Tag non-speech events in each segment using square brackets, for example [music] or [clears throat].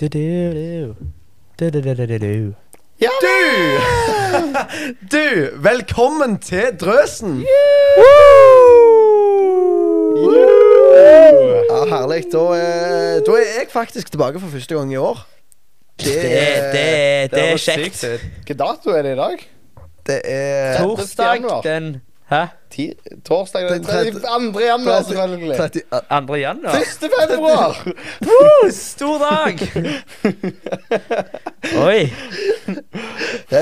Du-du-du. Du-du-du-du-du. Ja, Du! [laughs] du, velkommen til Drøsen. Ja, herlig. Da, er- da er jeg faktisk tilbake for første gang i år. Det, Det, det, det er kjekt. Hvilken dato er det i dag? det er Torsdag den Hæ? Ti, torsdag den Den 2. januar, selvfølgelig. 30, 2. januar? 1. februar! [laughs] Woo, stor dag! [laughs] Oi.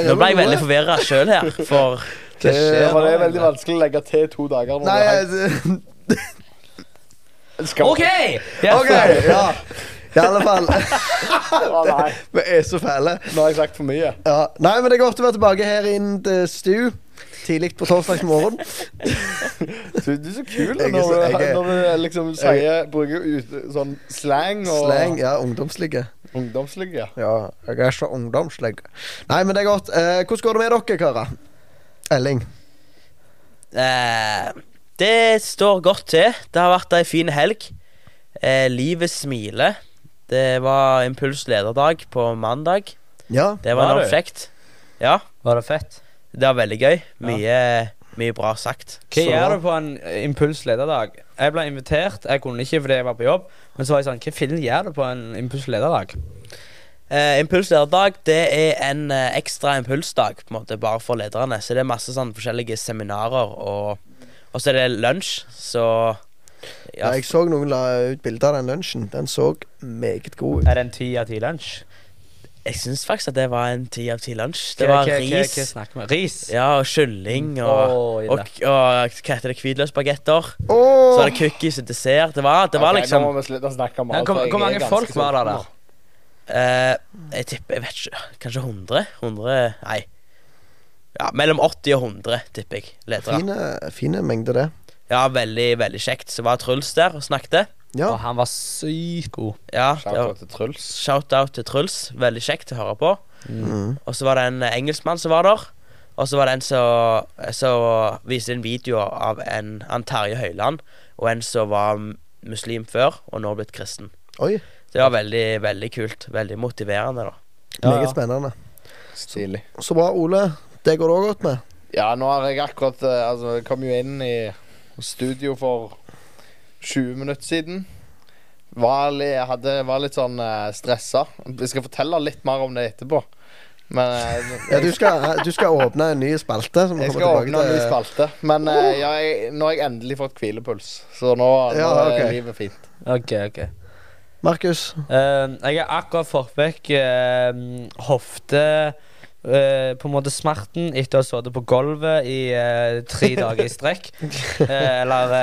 Nå ble jeg veldig forvirra sjøl her, for Det for det er veldig vanskelig å legge til to dager. Nei, det. [laughs] OK! Yes. okay ja. I alle fall. Vi er så fæle. nå har jeg sagt for mye. Ja. Nei, men det er godt å være tilbake her inn til Stu. Tidlig på torsdagsmorgen. [laughs] Du, du er så kul Jeg er når, så- du, jeg når du liksom sier Bruker ut, sånn slang og Slang. Ja, ungdomslige. ungdomslige. Ja, jeg er så ungdomslig. Nei, men det er godt. Eh, hvordan går det med dere, karer? Elling. Eh, det står godt til. Det har vært ei fin helg. Eh, livet smiler. Det var Impuls lederdag på mandag. Ja. Det var Var kjekt. Ja, Var det fett? Det var veldig gøy. Mye, mye bra sagt. Hva Så gjør du på en impulslederdag? Jeg ble invitert. Jeg kunne ikke fordi jeg var på jobb. Men så var jeg sånn Hva film gjør du på en impulslederdag? Eh, Impuls det er en eh, ekstra impulsdag på en måte bare for lederne. Så det er masse sånn forskjellige seminarer, og, og så er det lunsj, så Ja, ja, jeg så noen la ut bilde av den lunsjen. Den så meget god ut. Er det en ti av ti lunsj? Jeg syns faktisk at det var en ti av ti lunsj. Det var ris. Hva snakker vi om? Ris? Ja, og kylling og, Åh, ille. og, og hva heter det, hvitløksbagetter. Så Åh! var det cookies og dessert. Det var, det var okay, liksom Nå må vi slutte å snakke om alt. hvor, hvor mange folk var det der? eh, Jeg tipper Jeg vet ikke. Kanskje 100? 100 Nei. Ja, Mellom 80 og 100, tipper jeg. Ledere. Fine, fine mengder, det. Ja, veldig, veldig kjekt. Så var Truls der og snakket. Ja. Og han var sykt god. Ja, Shout-out til Truls. Shout-out til Truls. Veldig kjekt å høre på. Mm. Og så var det en engelskmann som var der. Og så var det en som viste en video av en han Terje Høiland, og en som var muslim før, og nå blitt kristen. Oi. Det var veldig, veldig kult. Veldig motiverende, da. Ja, Meget ja. spennende. Stilig. Så bra, Ole. Det går det òg godt med. Ja, nå har jeg akkurat eh, Altså, jeg kom jo inn i studio for 20 minutter siden. Var, jeg hadde, var litt sånn uh, stressa. Jeg skal fortelle litt mer om det etterpå. Men uh, [laughs] Ja, du, skal, du skal åpne en ny spalte. Som jeg skal åpne en ny spalte. Men uh, ja, jeg, nå har jeg endelig fått hvilepuls, så nå, nå okay. er livet fint. Ok, ok. Markus. Eh, jeg har akkurat fått vekk eh, hofte eh, På en måte smerten etter å ha sittet på gulvet i uh, tre [laughs] dager i strekk. uh, eller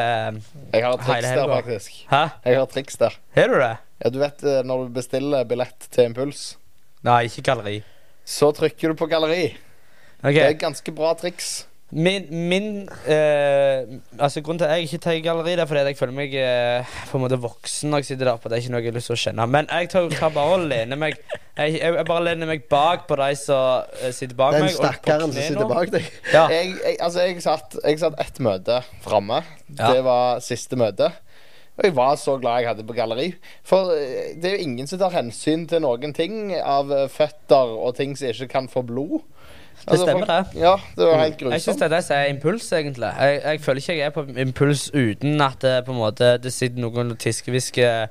Jeg har et triks der, faktisk. Hæ? Jeg har et triks der. Har du det? Ja, du vet når du bestiller billett til Impuls, Nei, ikke galleri. så trykker du på galleri. Okay. Det er et ganske bra triks. Min, min eh, Altså Grunnen til at jeg ikke tar galleri, Det er fordi jeg føler meg eh, på en måte voksen når jeg sitter der på Det er ikke noe jeg har lyst til å kjenne. Men jeg tar, tar bare og lener meg jeg, jeg, bare lener meg bak på de som eh, sitter bak Den meg. og på stakkaren som knærne. sitter bak deg. Ja. Jeg, jeg, altså, jeg satt, jeg satt ett møte framme. Ja. Det var siste møte. Og jeg var så glad jeg hadde på galleri. For eh, det er jo ingen som tar hensyn til noen ting av eh, føtter og ting som ikke kan få blod. Altså, Det stemmer, det. Ja, det var helt Jeg syns grusomt. det er det som er impuls, egentlig. Jeg, jeg føler ikke jeg er på impuls uten at det på en måte Det sitter noen og tiskehvisker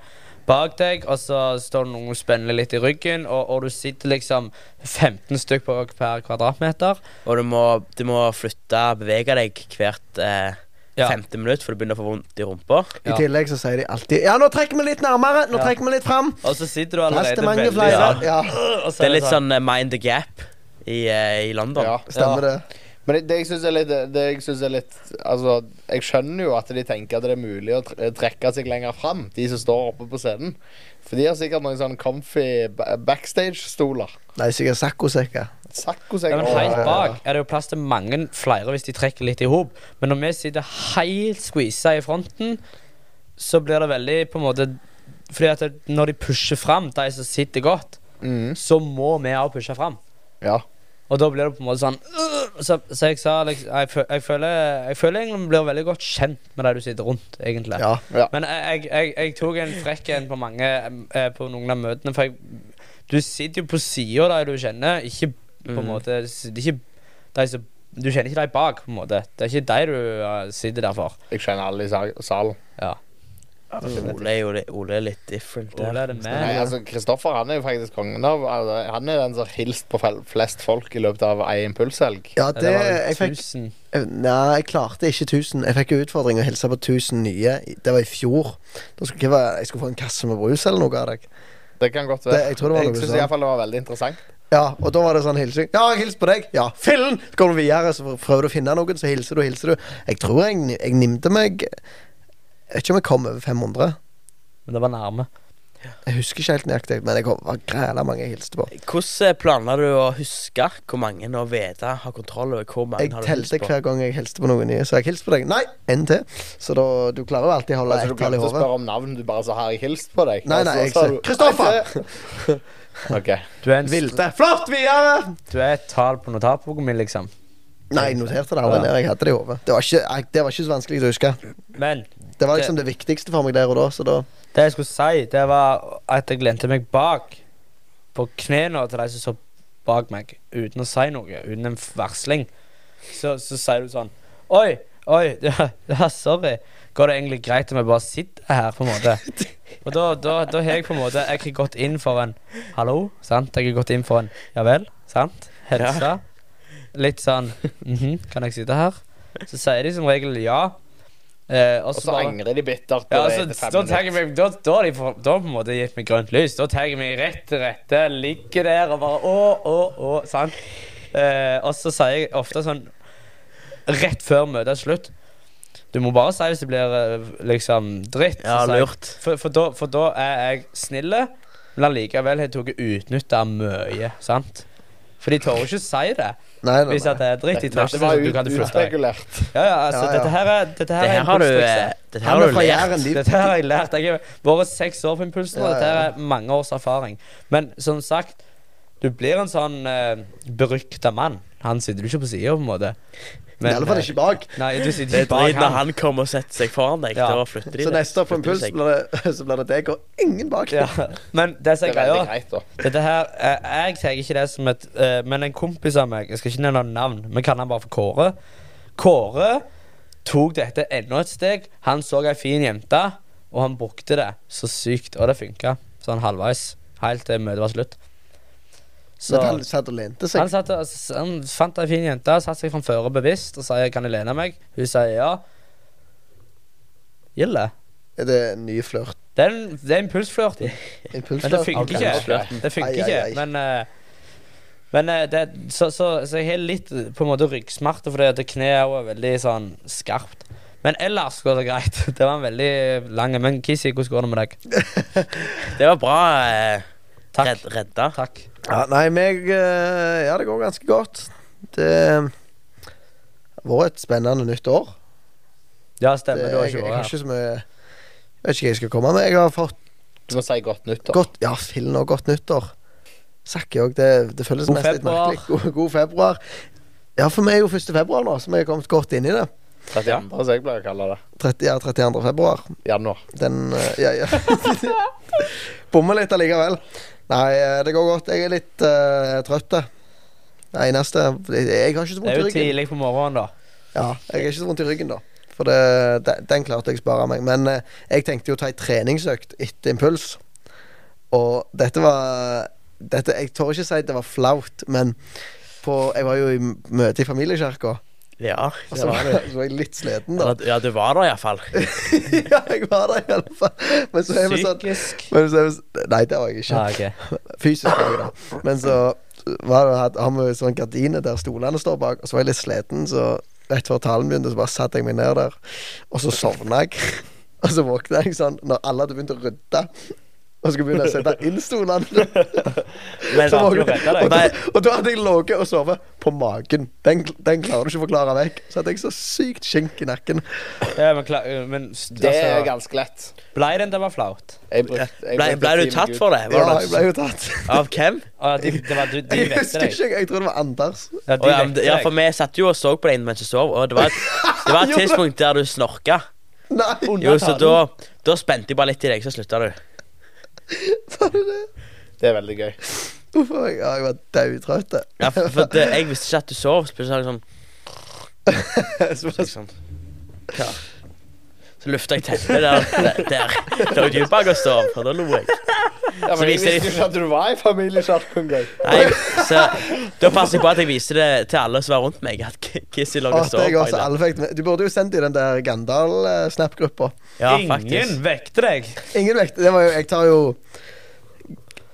bak deg, og så står det noen og spenner litt i ryggen, og, og du sitter liksom 15 stykk på per kvadratmeter. Og du må, du må flytte, bevege deg hvert eh, Ja. femte minutt, for du begynner å få vondt i rumpa. I tillegg så sier de alltid Ja, nå trekker vi litt nærmere. Nå Ja. trekker vi litt fram. Og så sitter du allerede veldig sånn, Ja, Det er litt sånn eh, mind the gap i, eh, i London. Ja. stemmer Ja. det. Men det, det jeg syns er litt det jeg synes er litt Altså, jeg skjønner jo at de tenker at det er mulig å trekke seg lenger fram, de som står oppe på scenen. For de har sikkert noen sånn comfy backstage-stoler. Nei, sikkert saccosekker. Saccosekker. Ja, men Helt bak er det jo plass til mange flere hvis de trekker litt i hop. Men når vi sitter helt squeeza i fronten, så blir det veldig på en måte Fordi at når de pusher fram, de som sitter godt, mm. så må vi òg pushe fram. Ja. Og da blir det på en måte sånn øh, Så, så jeg sa liksom jeg, jeg, føler, jeg føler egentlig blir veldig godt kjent med de du sitter rundt, egentlig. Ja. Ja. Men jeg, jeg, jeg, tok en frekk en på mange eh, På noen av møtene, for jeg, Du sitter jo på sida av de du kjenner, ikke på en Mm. måte Det er ikke de som Du kjenner ikke de bak, på en måte. Det er ikke de du uh, sitter der for. Jeg kjenner alle i salen. Ja. Ole er jo Ole er litt different. Ole er det Nei, altså, Kristoffer han er jo faktisk kongen av altså, Han er den som har hilst på flest folk i løpet av ei impulshelg. Ja, Det det var Jeg fikk Nei, jeg klarte ikke 1000. Jeg fikk jo utfordring å hilse på 1000 nye. Det var i fjor. Da skulle ikke være, jeg skulle få en kasse med brus eller noe av deg. Det kan godt være. Det- jeg tror det var noe synes sånn. i hvert fall det var veldig interessant. Ja, og da var det sånn hilsing. Ja, jeg hilser på deg. Ja, fillen! Så går du videre, så prøver du å finne noen, så hilser du, hilser du. Jeg tror jeg, jeg nimte meg Jeg vet ikke om jeg kom over 500. Men det var nærme. Jeg husker ikke helt nøyaktig, men jeg kom- var græla mange jeg hilste på. Hvordan planla du å huske hvor mange og vite, ha kontroll over hvor mange Jeg har du hilst på? Jeg telte hver gang jeg hilste på noen nye. Så jeg hilste på deg. Nei, en til. Så da, du klarer jo alltid å holde Altså, du ett tall i glemte å hodet. spørre om navn. Du bare sa 'har jeg hilst på deg'? Nei, nei, altså, jeg sa Kristoffer! [laughs] OK. Du er, en, Vilde. Flott, videre! du er et tall på notatboka mi, liksom. Nei, jeg noterte det aldri Ja. ned. Jeg hadde det i hodet. Det, var ikke- det var ikke så vanskelig å huske. Men Det var liksom det viktigste for meg der og da, så da det jeg skulle si, det var at jeg lente meg bak på knærne til de som så bak meg, uten å si noe, uten en varsling. Så, så sier du sånn Oi, oi, [laughs] ja, ja, sorry. Går det egentlig greit om jeg bare sitter her, på en måte? [laughs] Og da, da, da har jeg på en måte Jeg har gått inn for en Hallo, sant? Jeg har gått inn for en Ja vel, sant? Hilse. Litt sånn mhm, Kan jeg sitte her? Så sier de som regel ja. Eh, og så bare angrer de bittert. ja, på det altså, etter fem da, tar minutter. jeg meg, da, da har de for, da på en måte gitt meg grønt lys. Da tar jeg meg rett til rette, ligger der og bare å, å, å. Sant? Eh, og så sier jeg ofte sånn rett før møtet er slutt Du må bare si hvis det blir eh, liksom dritt. Ja, så sier jeg- lurt. For, for, da, for da er jeg snille, men allikevel har jeg tatt utnytta mye. Sant? For de tør ikke si det Nei, nei, hvis at det er dritt. De tør Dette ikke si at du kan flytte deg. utregulert. Ja, ja, altså, Ja, ja. dette her er Dette Det her er har du, eh, dette her har du lært. Jæren. De, Dette her har jeg lært. Jeg har vært seks år på Impulsen, og Ja, dette her er mange års erfaring. Men som sagt, du blir en sånn uh, berykta mann. Han sitter du ikke på sida, på en måte. I alle fall ikke bak. Nei, du sitter er ikke bak når han. kommer og setter seg foran deg. Ja. Da flytter de Så neste år på Impuls blir det, så blir det deg og ingen bak. Ja. Men det som er greia. Dette her eh, Jeg tar ikke det som et eh, Men en kompis av meg Jeg skal ikke nevne navn, men kaller han bare for Kåre. Kåre tok dette enda et steg. Han så ei fin jente, og han brukte det så sykt. Og det funka sånn halvveis. Helt til møtet var slutt. Så han satt og lente han, seg. satt, og- han fant ei fin jente, satte seg framfor bevisst og sa 'Kan jeg lene meg?' Hun sier ja. Gilde. Er det en ny flørt? Det er, en- det er impulsflørting. Men det Impulsflørt? funker ikke. Det funker Ai, ai, ai. ikke. Men, uh, men uh, det, så, så, så jeg har litt eh, på en måte ryggsmerter, fordi at kneet er veldig sånn skarpt. Men ellers går det greit. [laughs] Det var en veldig lang Men Kissy, hvordan går det med deg? [laughs] Det var bra eh, Takk. Red, redda. Takk. Ja, nei, meg eh, Ja, det går ganske godt. Det har vært et spennende nytt år. Ja, Det, stemmer. Du har ikke vært her. ikke så mye Jeg vet ikke hva jeg skal komme med. Jeg har fått Du må si godt nyttår. godt Ja, fillen og godt nyttår. Sakker òg. Det, det føles God mest litt merkelig. God, god februar. Ja, for meg er jo 1. februar nå, så vi er kommet godt inn i det. 31, som jeg pleier å kalle det. 30, ja, 32. februar. Januar. Den eh, Ja, ja. [laughs] Bommer litt allikevel. Nei, eh, det går godt. Jeg er litt uh, trøtt. Det eneste Jeg, jeg har ikke så Det er jo tidlig på morgenen, da. Ja, jeg har ikke så vondt i ryggen, da. For det, den, den klarte jeg å spare meg. Men uh, jeg tenkte jo å ta ei treningsøkt etter impuls. Og dette var dette, Jeg tør ikke si at det var flaut, men på, jeg var jo i møte i familiekirka, Ja, det [laughs] så var det. så var jeg litt sliten, da. Ja, du var der iallfall. [laughs] ja, jeg var der i alle fall. Men så er vi sånn men så er vi, Nei, det var jeg ikke. Ah, okay. [laughs] Fysisk var jeg det. Men så var det, har vi sånn gardiner der stolene står bak, og så var jeg litt sliten, så rett før talen begynte, så bare satte jeg meg ned der, og så sovna jeg. Og så våkna jeg sånn når alle hadde begynt å rydde. Og skulle begynne å sette inn stolene. [laughs] Men Så deg? og, da, og da hadde jeg ligget og sovet på magen. Den, den klarer du ikke å forklare vekk. Så hadde jeg så sykt skink i nakken. Ja, men, kla- eh, men s- Det er altså, ganske lett. Ble den det var flaut? Jeg brukte, jeg Ble, brukte ble du ti tatt minutter. for det? Ja, Var jeg det ble jo tatt. Av hvem? [laughs] Ah, de, det var, du, de Jeg vekte husker deg? ikke. Jeg tror det var Anders. Ja, de Å, ja, men, vekte det- ja, deg. for vi satt jo og så på deg mens du sov, og det var et, det var et [laughs] tidspunkt der du snorka. Nei, Jo, så da, da spente jeg bare litt i deg, så slutta du. Var det det? Det er veldig gøy. Uff, jeg, meg. jeg var daudtrøtt. Ja, for, for det, jeg visste ikke at du sov. Så plutselig sånn, [laughs] Så så sånn Hva? Så lufta jeg teppet der. Der. der. Det var jo bak å sove, og da lo jeg. Ja, Så men jeg visste ikke at du var i familiesjark engang. Nei, så da passer jeg på at jeg viser det til alle som var rundt meg, at Kissy lå og sov. også, alle fikk. Du burde jo sendt i den der Gandal-snap-gruppa. Ja, Ingen vekter vekte deg. Ingen vekte Det var jo Jeg tar jo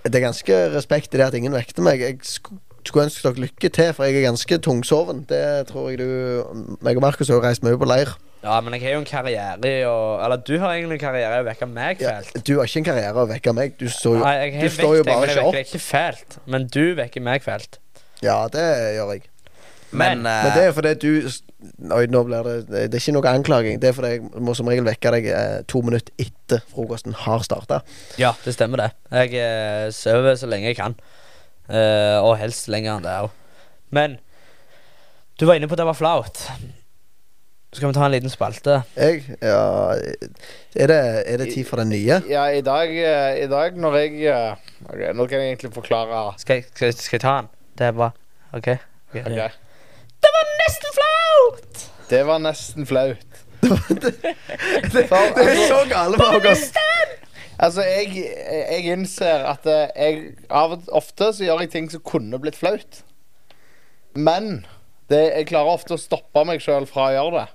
Det er ganske respekt i det at ingen vekter meg. Jeg sk- skulle ønske dere lykke til, for jeg er ganske tungsoven. Det tror jeg du meg og Markus har jo reist mye på leir. Ja, men jeg har jo en karriere i å Eller du har egentlig en karriere i å vekke meg Ja, du har ikke en karriere å vekke meg. Du står jo Nei, jeg Du står jo bare deg, bare men jeg ikke vekker opp. ikke fælt. Men du vekker meg fælt. Ja, det gjør jeg. Men, Men eh, det er fordi du Oi, nå blir det Det er ikke noe anklaging. Det er fordi jeg må som regel vekke deg eh, to minutter etter frokosten har starta. Ja, det stemmer det. Jeg eh, sover så lenge jeg kan. Eh, og helst lenger enn det òg. Men du var inne på at det var flaut. Skal vi ta en liten spalte? Jeg Ja Er det, er det tid for den nye? Ja, i dag, eh, i dag når jeg okay, ok, Nå kan jeg egentlig forklare Skal jeg, skal, jeg- skal jeg ta den? Det er bra. OK? Ok. Det var nesten flaut! Det var nesten flaut. Det, det er så gale. Altså, jeg, jeg innser at eh, jeg av og ofte så gjør jeg ting som kunne blitt flaut. Men det, jeg klarer ofte å stoppe meg sjøl fra å gjøre det.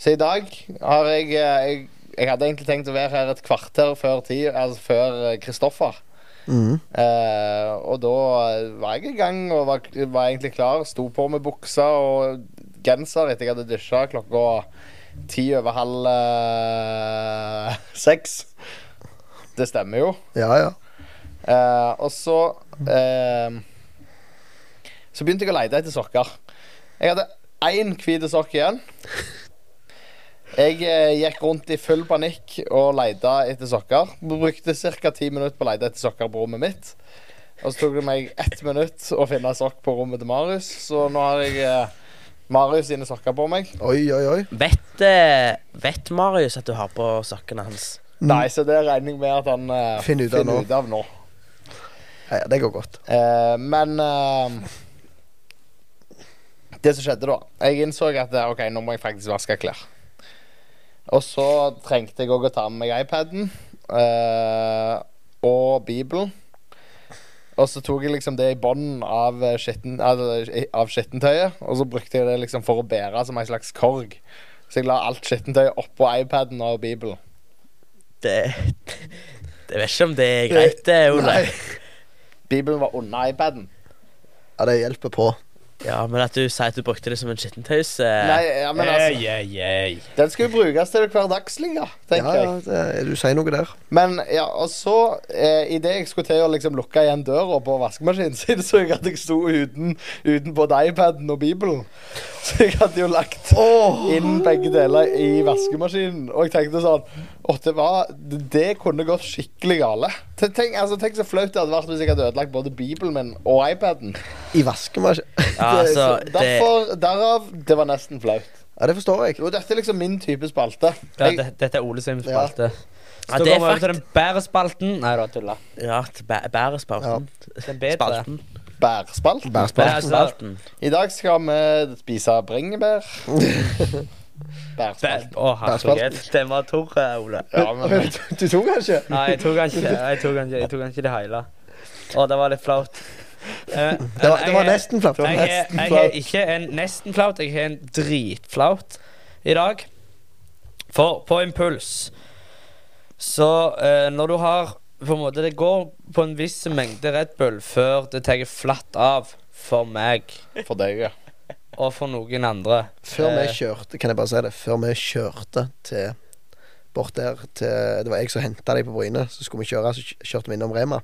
Så i dag har jeg, eh, jeg Jeg hadde egentlig tenkt å være her et kvarter før tid, altså før eh, Kristoffer. Mm. Eh, og da var jeg i gang og var, var egentlig klar. Sto på med buksa og genser etter jeg hadde dusja klokka ti over halv eh, seks. Det stemmer jo. Ja, ja. Eh, og så eh, Så begynte jeg å lete etter sokker. Jeg hadde én hvit sokk igjen. Jeg eh, gikk rundt i full panikk og lette etter sokker. Brukte ca. ti minutter på å lete etter sokker på rommet mitt. Og så tok det meg ett minutt å finne sokk på rommet til Marius. Så nå har jeg eh, Marius sine sokker på meg. Oi, oi, oi. vet, eh, vet Marius at du har på sokkene hans? Nei, så det regner jeg med at han uh, Finner ut av nå. ut av nå. Ja, det går godt. Uh, men uh, Det som skjedde da Jeg innså at OK, nå må jeg faktisk vaske klær. Og så trengte jeg òg å ta med meg iPaden og Bibelen. Og så tok jeg liksom det i bånden av, skitten, av skittentøyet, og så brukte jeg det liksom for å bære som en slags korg. Så jeg la alt skittentøyet oppå iPaden og Bibelen. Det Jeg vet ikke om det er greit, det, Ole. Bibelen var under iPaden. Ja, det hjelper på. Ja, Men at du sier at du brukte det som en skittentøys eh, Nei, ja, men altså yeah, yeah. Den skal jo brukes til det hverdagslige, tenker Ja, jeg. ja, du sier noe der. Men ja, og så, eh, idet jeg skulle til å liksom lukke igjen døra på vaskemaskinen, [laughs] så innså jeg at jeg sto uten, uten både iPaden og Bibelen. Så jeg hadde jo lagt inn begge deler i vaskemaskinen. Og jeg tenkte sånn Å, det var Det kunne gått skikkelig gale. Tenk, altså, tenk så flaut det hadde vært hvis jeg hadde ødelagt både Bibelen min og iPaden. I vaskemaskinen. Ja, [laughs] altså, derfor, Derav Det var nesten flaut. Ja, det forstår jeg. Jo, dette er liksom min type spalte. Ja, Jeg, det, dette er Ole sin spalte. ja, Så det går er vi til den bedre spalten. Nei da, tulla. Ja, bærespalten. Den bedre. Spalten. bærspalt. Bærspalt. altså- Bærespalten. I dag skal vi spise bringebær. [laughs] Bærspalt. Å, herregud. Den var tørr, eh, Ole. Ja, men Du tok den ikke? Nei, jeg tok den ikke. Jeg tok den ikke, jeg tok den ikke det hele. Å, det var litt flaut. Eh, Det var, det var jeg- nesten flaut. Jeg har- nesten jeg flaut. ikke en nesten flaut, jeg har en dritflaut i dag. For på impuls Så eh, når du har På en måte Det går på en viss mengde Red Bull før det tar flatt av for meg for deg, ja. Og for noen andre. Før vi Eh, kjørte, kan jeg bare si det, før vi kjørte til bort der til Det var jeg som henta dem på Bryne. Så skulle vi kjøre, så kjørte vi innom Rema.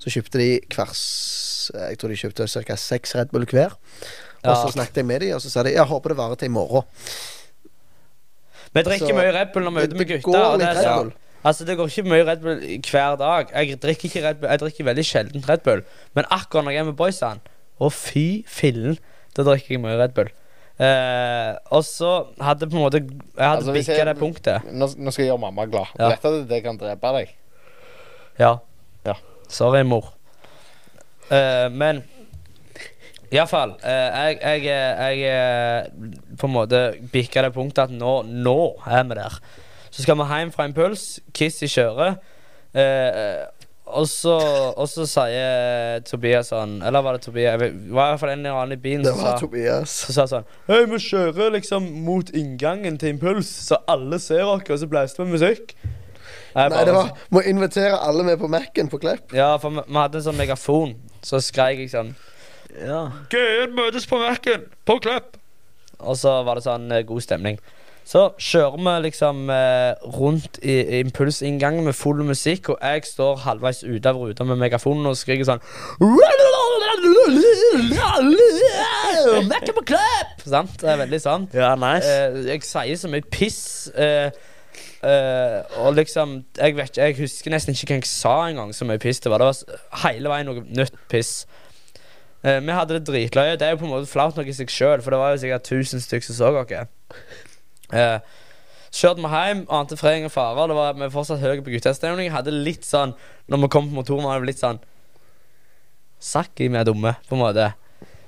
Så kjøpte de hvers Jeg tror de kjøpte ca. seks Red Bull hver. Og så snakket jeg med dem, og så sa de jeg håper det varer til i morgen. Vi drikker Så- mye Red Bull når vi er ute med gutta. det Bull. Altså Det går ikke mye Red Bull hver dag. Jeg drikker ikke Red Bull Jeg drikker veldig sjelden Red Bull. Men akkurat når jeg er med boysene Å, fy fillen, da drikker jeg mye Red Bull. Eh, og så hadde på en måte Jeg hadde Altså, bikka det punktet. Nå, nå skal jeg gjøre mamma glad. Ja. Vet at det kan drepe deg? Ja. Ja. Sorry, mor. Eh, men iallfall uh, jeg, jeg, jeg, jeg på en måte bikka det punktet at nå, nå er vi der. Så skal vi hjem fra Impuls. Kiss i kjøret. Eh, og så, og så sier Tobias sånn Eller var det Tobias? Jeg vet- Det var i hvert fall en eller annen i bilen Det som var sa Tobias. så sa sånn Hei, vi kjører liksom mot inngangen til Impuls, så alle ser oss, og så blæste vi musikk. Jeg Nei, bare det var Må invitere alle med på Mac-en på Klepp. Ja, for vi, vi hadde en sånn megafon. Så skreik jeg sånn Ja. Gøyen møtes på Mac-en, på Klepp. Og så var det sånn eh, god stemning. Så kjører vi liksom eh, rundt i, i impulsinngangen med full musikk, og jeg står halvveis ute av ruta med megafonen og skriker sånn Mac-en på clap! Sant? Det er veldig sånn. ja, nice. Eh, jeg sier så mye piss. eh, eh, og liksom Jeg vet ikke, jeg husker nesten ikke hva jeg sa engang. Så mye piss det var. Det var hele veien noe nytt piss. Uh, vi hadde det dritløye. Det er jo på en måte flaut nok i seg sjøl, for det var jo sikkert 1000 stykker som så oss. Uh, Kjørte vi hjem, ante fred ingen fare. Det var, vi var fortsatt høye på guttestemning. Hadde litt sånn Når vi kom på motoren, var det litt sånn Sakk i vi er dumme, på en måte.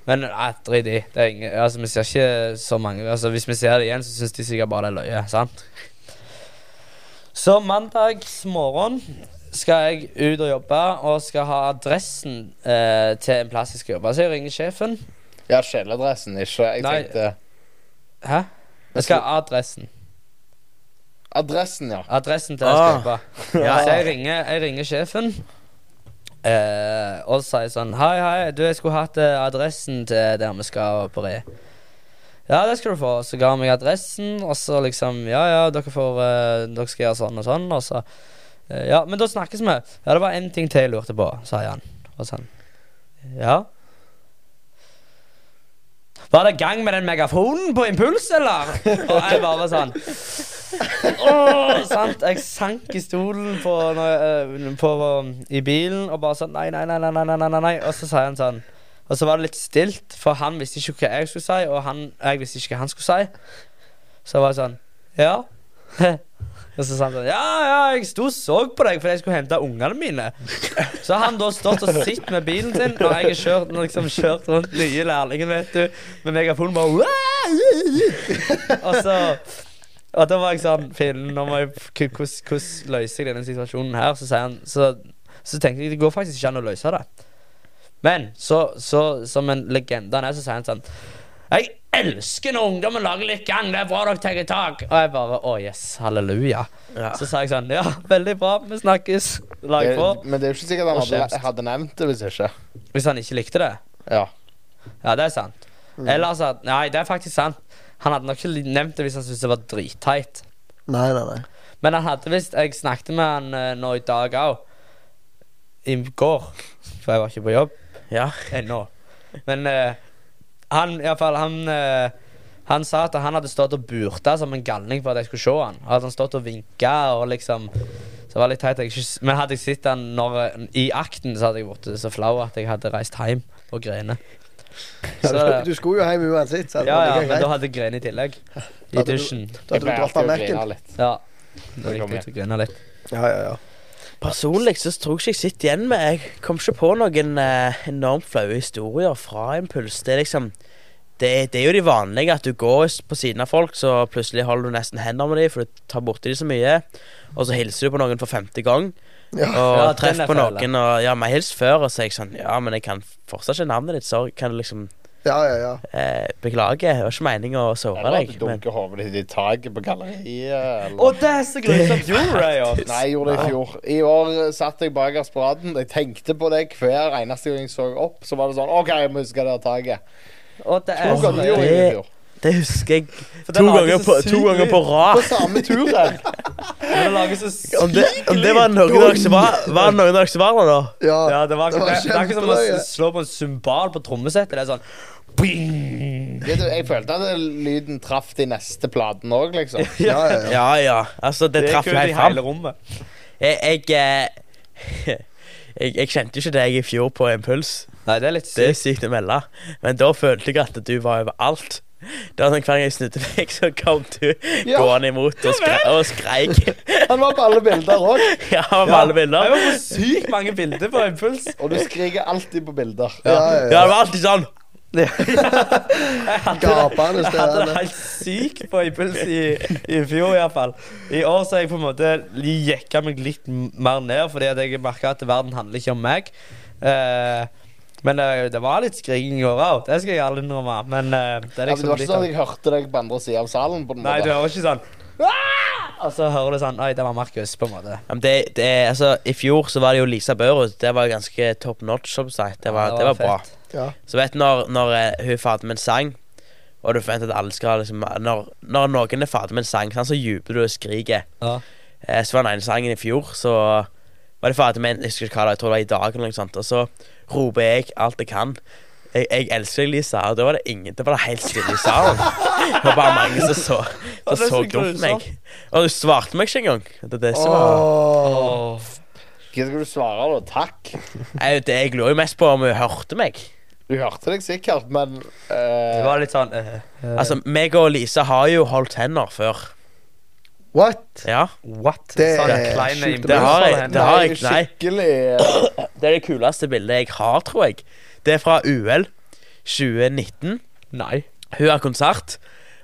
Men nei, drit i. Det er ingen, altså, vi ser ikke så mange Altså, Hvis vi ser det igjen, så syns de sikkert bare det er løye. Sant? Så mandagsmorgen skal jeg ut og jobbe og skal ha adressen eh, til en plass jeg skal jobbe. Så jeg ringer sjefen. Ja, kjeledressen, ikke Jeg Nei. tenkte Hæ? Jeg skal ha adressen. Adressen, ja. Adressen til jeg Ah. jobbe. Ja. Så [laughs] jeg ringer, jeg ringer sjefen eh, og sier sånn Hei, hei, du, jeg skulle hatt eh, adressen til der vi skal på re. Ja, det skal du få. Så ga han meg adressen, og så liksom Ja, ja, dere får eh, Dere skal gjøre sånn og sånn, og så eh, Ja, men da snakkes vi. Ja, det var én ting til jeg lurte på, sa han. Og sånn Ja. Var det gang med den megafonen på impuls, eller? Og jeg bare var sånn Åh, sant? Jeg sank i stolen på, jeg, eh, på, i bilen og bare sånn nei nei nei, nei, nei, nei, nei. Og så sa han sånn Og så var det litt stilt, for han visste ikke hva jeg skulle si, og han, jeg visste ikke hva han skulle si. Så var jeg sånn Ja. [laughs] Og så sa han sånn Ja, ja, jeg sto og så på deg fordi jeg skulle hente ungene mine. Så har han da stått og sett med bilen sin og jeg har kjørt, liksom, kjørt rundt nye lærlingen, vet du, med megafonen bare Og så og da var jeg sånn Finn, hvordan løser jeg denne situasjonen her? Så sier han Så, så tenkte jeg det går faktisk ikke an å løse det. Men så, så som en legende han er, så sier han sånn Jeg elsker når ungdommen lager litt gang. Det er bra dere tar tak. Og jeg bare Å, yes. Halleluja. Ja. Så sa jeg sånn Ja, veldig bra. Vi snakkes. Lag på. Det, men det er jo ikke sikkert han hadde, hadde nevnt det hvis ikke. Hvis han ikke likte det. Ja. Ja, det er sant. Mm. Eller altså Nei, det er faktisk sant. Han hadde nok ikke nevnt det hvis han syntes det var dritteit. Nei, nei, nei. Men han hadde visst Jeg snakket med han eh, nå i dag òg. I går. For jeg var ikke på jobb Ja. ennå. Men eh, han iallfall han, eh, han sa at han hadde stått og burta som en galning for at jeg skulle se han. Hadde han stått og vinka og liksom Så det var litt teit. Jeg ikke, men hadde jeg sett han når, i akten, så hadde jeg blitt så flau at jeg hadde reist hjem og grene. Ja, Så, du, skulle, du skulle jo hjem uansett. Så ja, ja, men da hadde jeg grene i tillegg. I dusjen. Da hadde du dratt av Mac-en. Ja. Det kom er igjen. viktig å litt. Ja, ja, ja. Personlig så tror jeg ikke jeg sitter igjen med Jeg kom ikke på noen eh, enormt flaue historier fra Impuls. Det er liksom det, det er jo de vanlige at du går på siden av folk, så plutselig holder du nesten hender med dem, for du tar borti dem så mye. Og så hilser du på noen for femte gang, Ja. og Ja, treffer er på noen og Ja, men hils før, og så er jeg sånn Ja, men jeg kan fortsatt ikke navnet ditt, sorry. Kan du liksom Ja, ja, ja. eh, Beklager, det var ikke meningen å såre deg. du dunker hodet ditt i taket på galleriet. Eller. Å, det er så grusomt! Gjorde du det, ja? Nei, jeg gjorde det i fjor. I år eh, satt jeg bakerst på raden. Jeg tenkte på det hver eneste gang jeg så opp. Så var det sånn OK, jeg må huske det taket. Å, det er ganger gjorde det- det det husker jeg For to ganger, på, to ganger på, på På samme turen. [laughs] Om det, om det var noen av dere som var Var det noen av dere var der da? ja. Ja, det var, Det var det, det er ikke som å slå på en cymbal på trommesettet. Det er sånn bing. Du, jeg følte at lyden traff de neste platene òg, liksom. [laughs] ja, ja, ja. Ja, ja. Altså, det, Det traff helt fram. hele rommet. Jeg jeg, eh, [laughs] jeg jeg kjente ikke deg i fjor på Impuls. Nei, det er litt sykt. Det er sykt. å melde. Men da følte jeg at du var overalt. sånn hver gang jeg snudde meg, så kom du Ja. gående imot og, skre og skreik. Han var på alle bilder òg. [laughs] Ja, han var på ja. alle bilder. Jeg var på sykt mange bilder på Impuls. Og du skriker alltid på bilder. Ja, ja, Ja, ja. det var alltid sånn. [laughs] Gapende Jeg hadde det helt sykt på Impuls i, i fjor, iallfall. I år så har jeg på en måte jekka meg litt mer ned, fordi at jeg merka at verden handler ikke om meg. Eh, men det, det var litt skriking i går òg, det skal jeg alle innrømme. Men uh, det er Ja, men det liksom var ikke sånn at jeg hørte deg på andre sida av salen. på den Nei, du måte. hører ikke sånn «Ah!» Og så hører du sånn Oi, det var Markus, på en måte. Ja, men det, det, altså, I fjor så var det jo Lisa Børud. Det var ganske top notch. som sagt. Det var, Ja, det var bra. Ja. Så vet du når, når eh, hun er ferdig med en sang, og du forventer at alle skal liksom Når, når noen er ferdig med en sang, så jubler du og skriker. Ja. Eh, så var den ene sangen i fjor, så var det ferdig med en Jeg husker ikke hva det var, jeg tror det var i dag eller noe sånt. Og så roper jeg alt jeg kan. Jeg, jeg elsker deg, Lisa. Og da var det ingen Det var det helt stille i salen. [laughs] Det var bare mange som så, det som så så dumt meg. Og du svarte meg ikke engang. Det er det som var oh. Hva skal du svare, da? Takk. jeg, det, jeg lå jo mest på om hun hørte meg. Du hørte deg sikkert, men Det eh, var litt sånn uh, uh... Altså, meg og Lisa har jo holdt hender før. What? Ja. What? Det er kleine sjukt Det har jeg- det har jeg- nei. Skikkelig eh, Det er det kuleste bildet jeg har, tror jeg. Det er fra UL 2019. Nei. Hun har konsert,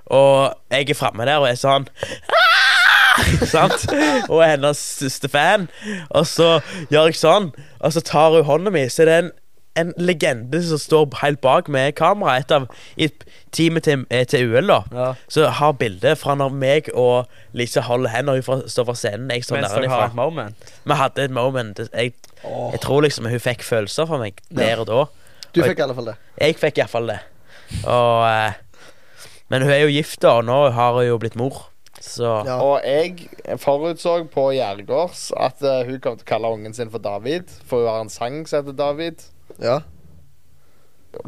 og jeg er framme der og er sånn «Ah!» Sant? Og er hennes største fan. Og så gjør jeg sånn, og så tar hun hånda mi, så det er en, en legende som står helt bak med kamera. Et av i teamet til, eh, til UL, da. Ja. Så har bildet fra når meg og Lise holder hender. Hun står fra scenen, jeg står Mens dere har et moment. Vi hadde et moment. Jeg, jeg tror liksom hun fikk følelser for meg der og da. Du fikk i alle fall det. Jeg fikk iallfall det. Og eh, Men hun er jo gift, da, og nå har hun jo blitt mor. Så Ja. Og jeg forutså på Gjergårds at uh, hun kom til å kalle ungen sin for David. For hun har en sang som heter David. Ja.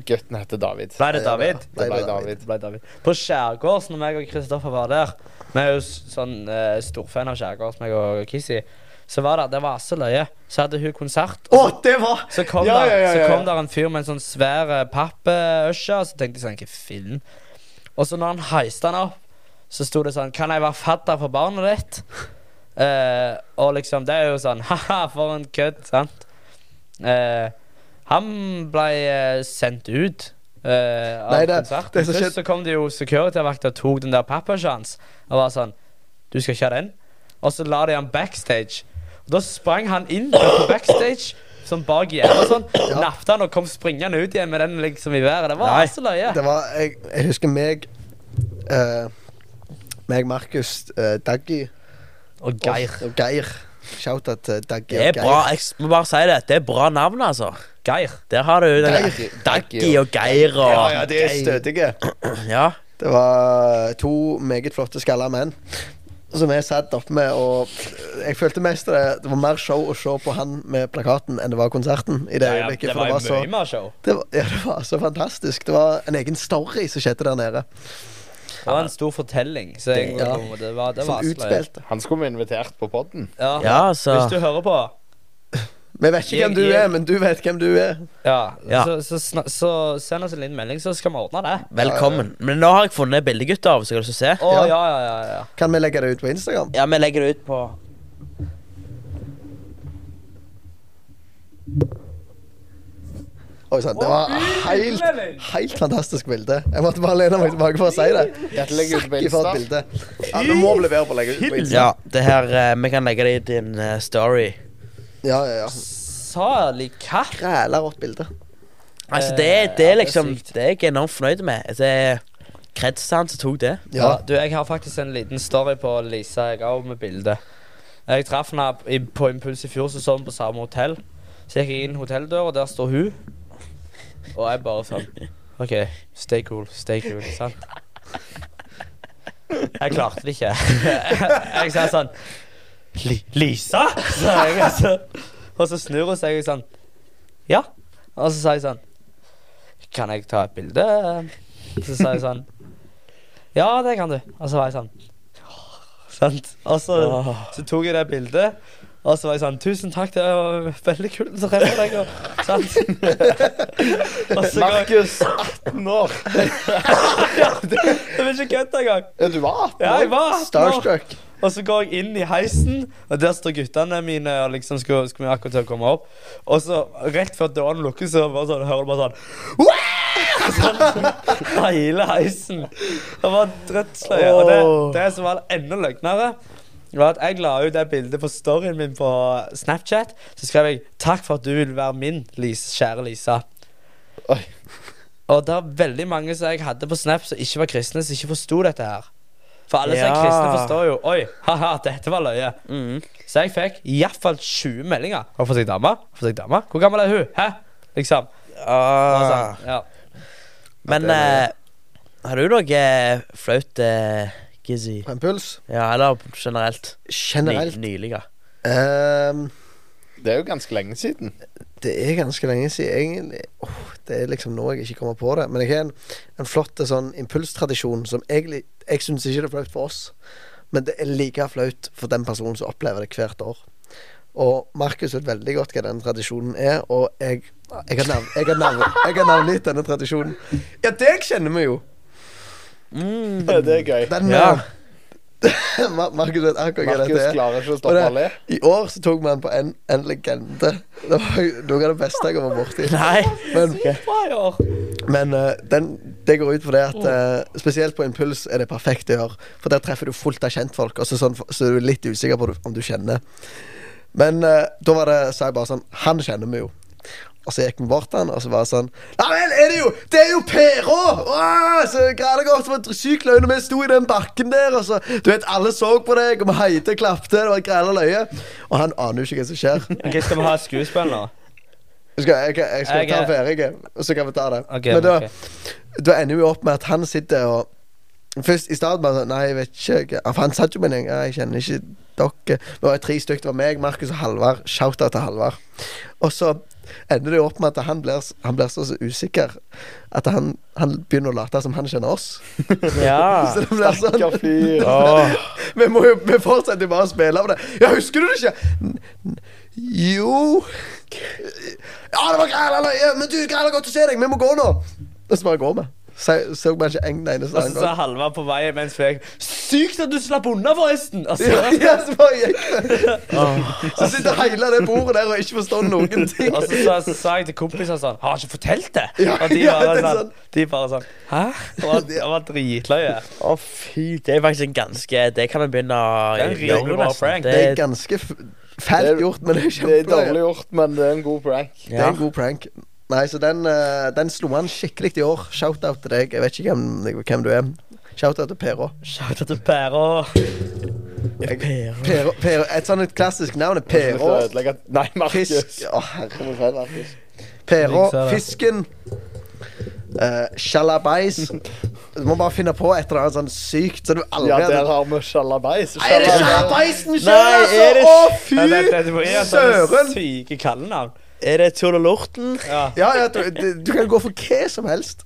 Gutten heter David. Ble det David? Det ble ble David. Ble David. På Skjærgårds, når meg og Kristoffer var der Vi er jo sånn uh, storfan av Skjærgårds, meg og Kissy. Så var det, det var så løye. Så hadde hun konsert. Å, Og så, det var så kom, Ja, der, ja, ja, så kom der en fyr med en sånn svær eh, pappøsje, og så tenkte jeg sånn Hva fillen? Og så når han heiste han opp, så sto det sånn Kan jeg være fadder for barnet ditt? Uh, og liksom, det er jo sånn [laughs] Ha-ha, for en kødd, sant? Eh, han ble eh, sendt ut Uh, av Nei, det- konserten. det som Først så kom det jo security-vakter og tok den der pappasja hans og var sånn Du skal ikke ha den? Og så la de han backstage. Og da sprang han inn på backstage. Sånn bak gjerdet og sånn. Nappte han og kom springende ut igjen med den liksom i været. Det var Nei. så løye. Det var Jeg, jeg husker meg eh, Meg, Markus, uh, Daggy Og Geir. og, og Geir. Shout-out til Daggy det er og Geir. bra. Jeg må bare si det. Det er bra navn, altså. Geir. Der har du den Geir. Daggy og Geir og Ja, ja, de er stødige. [clears throat] Ja. Det var to meget flotte skalla menn som jeg satt oppe med, og jeg følte mest det, det var mer show å se på han med plakaten enn det var konserten. I det Ja, ja, øyeblikket, det for var det var jo så mye mer show. det var, ja, det var så fantastisk. Det var en egen story som skjedde der nede. Det var en stor fortelling. Så jeg, Ja. det var, det var så utspilte. Han skulle vi invitert på podden. Ja. Ja, altså. Hvis du hører på Vi vet ikke hvem du er, men du vet hvem du er. Ja, Ja. Så, så, så send oss en liten melding, så skal vi ordne det. Velkommen. Men nå har jeg funnet bildegutter hvis dere har lyst til å se. Å ja, Ja. ja, ja, ja. Kan vi legge det ut på Instagram? Ja, vi legger det ut på Oi sann, det var helt, helt fantastisk bilde. Jeg måtte bare lene meg tilbake for å si det. Ikke for et bilde. Ja, vi må levere på å legge ut Ja, det her eh, Vi kan legge det i din eh, story. Ja, ja, ja. Salig katt. Græla rått bilde. Altså, det, Eh, det ja, er det er liksom det er jeg enormt fornøyd med. Det er kreds til han som tok det. Ja. Ja. du, jeg har faktisk en liten story på Lisa jeg òg, med bilde. Jeg traff henne i- på Impuls i fjor, vi på samme hotell. Så gikk jeg inn hotelldøra, og der står hun. Og jeg bare sånn OK, stay cool, stay cool. Sant? Jeg klarte det ikke. [laughs] Jeg sa sånn L-Lisa? Så jeg. Og så, og så snur hun seg sånn Ja. Og så sa jeg sånn Kan jeg ta et bilde? Så sa jeg sånn Ja, det kan du. Og så var jeg sånn Sant? Og så, så tok jeg det bildet, Og så var jeg sånn Tusen takk, det var veldig kult å treffe deg. Og, sant? [laughs] og så går jeg Markus, 18 år. [laughs] Det var ikke kødd engang. Ja, du var 18 Ja, jeg var 18 år. Starstruck. Og så går jeg inn i heisen, og der står guttene mine og liksom skulle, skulle vi akkurat til å komme opp. Og så rett før døren lukkes, så bare sånn, hører du bare sånn «Wah!» [laughs] sånn Hele heisen. Det var dødsløye. Og det, det som var enda løgnere, var at jeg la ut det bildet på storyen min på Snapchat. Så skrev jeg 'Takk for at du vil være min, Lise, kjære Lisa'. Oi. Og det er veldig mange som jeg hadde på Snap som ikke var kristne, som ikke forsto dette her. For alle som er kristne, forstår jo Oi, haha, dette var løye. Mm. Så jeg fikk iallfall 20 meldinger. Har fått seg dame? Har fått seg dame? Hvor gammel er hun? Hæ? Liksom. Ah. sånn, ja. Men ja, er- eh, har du noe eh, flaut, eh, Gizzy? På en puls. Ja, eller generelt? Generelt. Ny, nylig. ja. Um, Det er jo ganske lenge siden. det er ganske lenge siden egentlig. Oh, det er liksom nå jeg ikke kommer på det. Men jeg har en, en flott sånn impulstradisjon som egentlig Jeg syns ikke det er flaut for oss, men det er like flaut for den personen som opplever det hvert år. Og Markus vet veldig godt hva den tradisjonen er, og jeg jeg har navn- jeg har navn- jeg har navngitt denne tradisjonen. Ja, deg kjenner vi jo. Mm. [laughs] Det er gøy. Den Ja. eh, [laughs] Mar- Markus vet akkurat hva dette er. klarer ikke å stoppe alle. det, I år så tok vi den på en, en legende. Det var noe av det beste jeg har vært borti. [laughs] Nei. Men, men uh, den, det går ut på det at uh, spesielt på impuls er det perfekt å gjøre. For der treffer du fullt av kjentfolk, og så, sånn, så er du litt usikker på om du kjenner. Men uh, da var det, sa jeg bare sånn Han kjenner vi jo. Og så gikk vi bort til han, og så var det sånn Nei vel, er det jo Det er jo Perå Åh, Så greide jeg Det var sykt løye når vi sto i den bakken der, og så Du vet, alle så på deg, og vi heide og klapte. Det var greia løye. Og han aner jo ikke hva som skjer. [laughs] Ok, Skal vi ha skuespill nå? Skal, jeg, jeg skal Jeg ta er- ferdig, og så kan vi ta det. Ok, Men da, okay. da ender vi opp med at han sitter og Først i starten bare sånn Nei, jeg vet ikke. For han satt jo med en gang Jeg kjenner ikke dere. Vi var tre stykker. Det var meg, Markus og Halvard. Shout-out til Halvard. Og så ender det opp med at han blir, han blir så, så usikker at han, han begynner å late som han kjenner oss. [laughs] Ja. [laughs] Så det blir sånn fyr. [laughs] Vi må jo vi fortsetter bare å spille av det. Ja, husker du det ikke? Jo Ja, det var greit, men du, greit, godt å se deg. Vi må gå nå. Og så bare går vi. Så, så man ikke en eneste Og så sa. Halvard på vei mens jeg Sykt at du slapp unna, forresten! Altså, Ja, [laughs] ja, så bare gikk vi. Så sitter hele det bordet der og ikke forstår noen ting. Og så sa, så sa jeg til kompisene sånn Har han ikke fortalt det? Ja, og de ja, bare, det er sånn, de bare sånn Hæ? Det var, det var dritløye. Å, fy. Det er faktisk en ganske Det kan vi begynne å Det en gjøre. Det er ganske fælt gjort, men det er Det er dårlig gjort, men det er en god prank. Det er en god prank. Nei, så den, eh, den slo han skikkelig i år. Shout-out til deg. Jeg vet ikke hvem, hvem du er. Shout-out til Pero. Shout out til Pæra. Pero, Pero. Et sånt et klassisk navn er ødelegge- Nei, Markus. Å, herre det. fisken uh, Sjalabais. Du må bare finne på et eller annet sånn sykt så du aldri Ja, der har vi sjalabais. Er det Sjalabaisen sjøl, Nei, altså? det- Å, fy Ja, det, det, det sånne søren! syke kallenavn. Er det Tulolorten? Ja. Ja, ja, du, du, kan gå for hva som helst.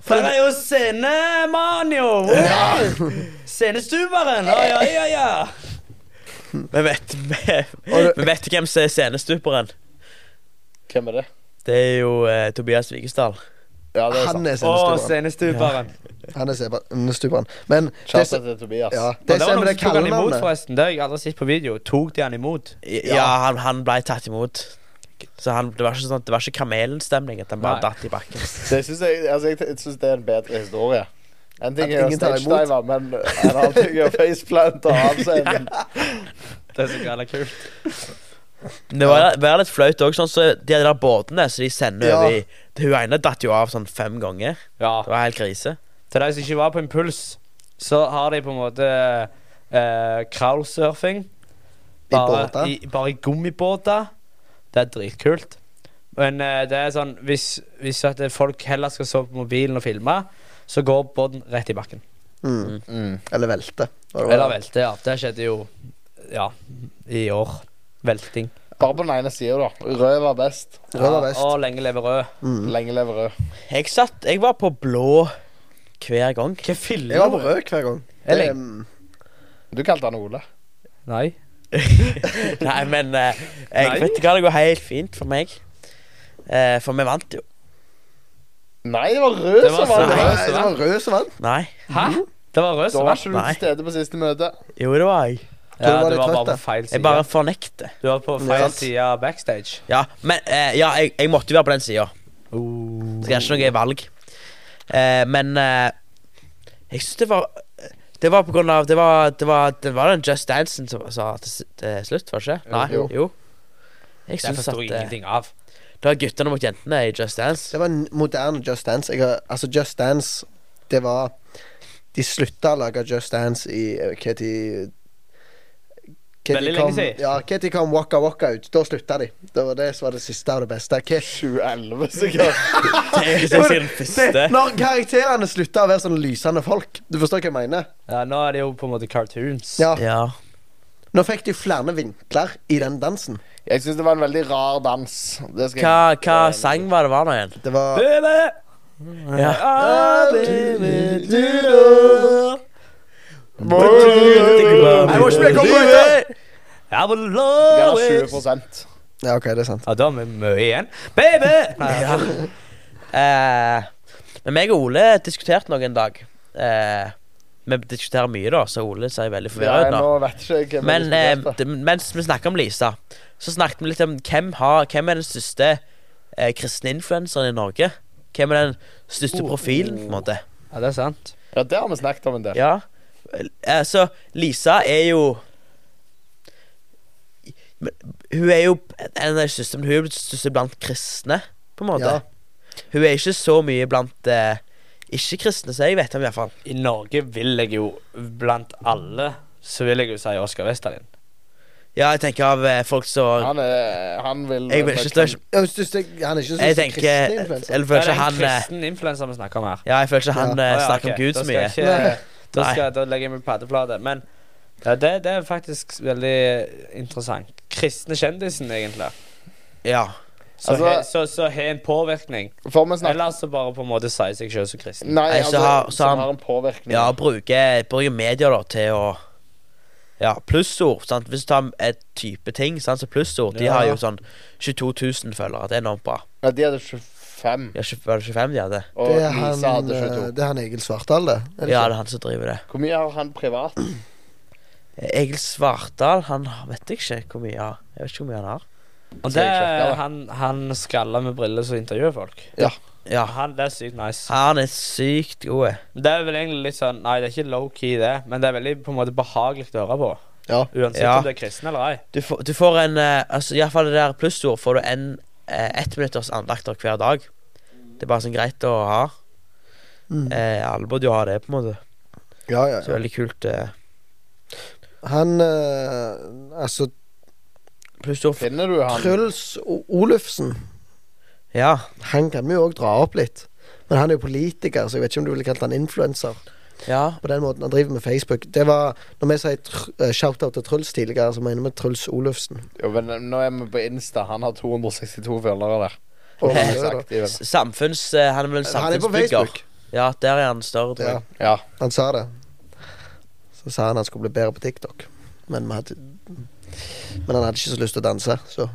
For Der er jo scenemann, jo! Wow. Scenestuberen! Å, ja, ja, ja. Vi vet, vi, Og vet hvem som er scenestuperen. Hvem er det? Det er jo eh, Tobias Vigesdal. Ja, det er Han er scenestuperen. scenestuberen. Han er scenestuperen. Men det, Shout til Tobias. ja, Det, det var noen det som tok han imot, kallenavnet forresten. Det har jeg aldri sett på video. Tok de han imot? Ja, han, han ble tatt imot. Så han, det var ikke sånn Det var ikke kamelenstemning at han bare Nei. datt i bakken. [laughs] Det synes jeg, altså, jeg, jeg synes det er en bedre historie. En ting er å stagedive, men en annen ting er [laughs] faceplant og av ja. Det er så gærent kult. Det var, var litt flaut òg, sånn så de der båtene så de sender Ja. over i Hun ene datt jo av sånn fem ganger. Ja. Det var helt krise. Til de som ikke var på impuls, så har de på en måte eh, crowdsurfing. Bare i, bare i gummibåter. Det er dritkult. Men eh, det er sånn hvis, hvis at folk heller skal sove på mobilen og filme, så går båten rett i bakken. mm. mm. Eller velte. Eller velte, ja. Det skjedde jo ja, i år. Velting. Bare på den ene sida, da. Rød var best. Rød var best. Ja, og lenge leve rød. Mm. Lenge leve rød. Jeg satt Jeg var på blå hver gang. Hva filler Jeg var på rød hver gang. Lenge? mm, Du kalte han Ole. Nei. [laughs] Nei, men eh, jeg Nei. vet ikke hva det går helt fint for meg. Eh, for vi vant jo. Nei, det var rød Det var som vant. Nei, Rød som det var rød som vant. Nei. Hæ? Det var rød Da som var ikke du Nei. til stede på siste møte. Jo, det var jeg. Du Ja, var du litt var trøtt, bare da? på feil Jeg side. bare fornekter. Du var på feil feil side backstage. Ja, men eh, ja, jeg, jeg måtte jo være på den sida. Uh. Så jeg har ikke noe valg. Eh, men eh, jeg syns det var Det var på grunn av Det var, det var, det var den Just Dancen som sa til, det til slutt, var det ikke? Nei. Jo. Jo. Jeg Det syns at jeg eh, ingenting av. det var guttene mot jentene i Just Dance. Det var en moderne Just Dance. Jeg har, altså Just Dance, det var De slutta å lage Just Dance i eh, hva tid Veldig lenge siden. Ja, Kitty kom Waka Waka ut? Da slutta de. Det var det som var det siste av det beste. Hva [laughs] 2011, sikkert. Det er det er sikkert den første. det, når karakterene slutta å være sånne lysende folk. Du forstår hva jeg mener? Ja, nå er det jo på en måte cartoons. Ja. Ja. Nå fikk de flere vinkler i den dansen. Jeg syns det var en veldig rar dans. Det skal Hva, jeg- hva sang var det var nå igjen? Det var Baby! Ja. Ah, baby, I watch me come right I will love it. 20 Ja, OK, det er sant. Ja, da har vi mye igjen. Baby! Nei, [laughs] Ja. Eh, men meg og Ole diskuterte noe en dag. Eh, vi diskuterer mye, da, så Ole ser veldig forvirra ut nå. nå vet ikke jeg hvem Men jeg eh, diskuterte. det, mens vi snakka om Lisa, så snakket vi litt om hvem, har, hvem er den største eh, kristne influenseren i Norge. Hvem er den største profilen, på en måte. Ja, det er sant. Ja, det har vi snakket om en del. Ja. Eh, så Lisa er jo Hun er jo en av de største Men hun er jo blant kristne, på en måte. Ja. Hun er ikke så mye blant eh, ikke-kristne, så jeg vet om, iallfall. I Norge vil jeg jo, blant alle, så vil jeg jo si Oskar Westerlin. Ja, jeg tenker av eh, folk som Han, er, han vil Jeg vil ikke stikker- Han er ikke så Jeg influenser. tenker kristen influencer. Eller Det føler er ikke en han eh, kristen influenser vi snakker om her. Ja, jeg føler ikke han Ja. snakker ah, ja, snakker om Gud Da så skal mye. jeg Ikke, da, skal, da legger jeg meg på paddeflate. Men ja, det, det er faktisk veldig interessant. Kristne kjendisen, egentlig. Ja. Så Altså- har så, så har en påvirkning. Eller så bare på en måte sier seg selv som kristen. Nei, altså, så har- så han- har en påvirkning. Ja, bruke, bruker medier da til å Ja, plussord. sant? Hvis du tar et type ting, sant? så plussord De Ja. har jo sånn 22 000 følgere. Det er enormt bra. Ja, de hadde 25, Ja, var det 25 de hadde? og Det er Lisa hadde eh, 22. det er han Egil Svartdal, det. Ja, det er han som driver det. Hvor mye har han privat? Egil Svartdal, han vet jeg ikke hvor mye har. Jeg vet ikke hvor mye han har. Og det er han, han skalla med briller som intervjuer folk. Ja, Han, det er sykt nice. han er sykt god. Det er vel egentlig litt sånn Nei, det er ikke low-key, det, men det er veldig på en måte behagelig å høre på. Ja. Uansett Ja. om du er kristen eller ei. Du får, du får en uh, Altså, iallfall det der plussord får du en uh, ettminutters andakter hver dag. Det er bare sånn greit å ha. Mm. Uh, alle burde jo ha det, på en måte. Ja, ja, Så ja. veldig kult. Eh. Han eh, Altså, Plussord Finner du han? Truls O- Olufsen, Ja. han kan vi jo òg dra opp litt. Men han er jo politiker, så jeg vet ikke om du ville kalt han influenser. Ja. På den måten han driver med Facebook. Det var Når vi sier tr- eh, shout-out til Truls tidligere, så mener vi Truls Olufsen. Jo, men nå er vi på Insta. Han har 262 følgere der. Og han er det. Samfunns... eh, han er vel en Han er på samfunnsbygger. Facebook. Ja, der er han større, tror Ja. Ja. han sa det. Så sa han han skulle bli bedre på TikTok. Men, vi hadde, men han hadde ikke så lyst til å danse, så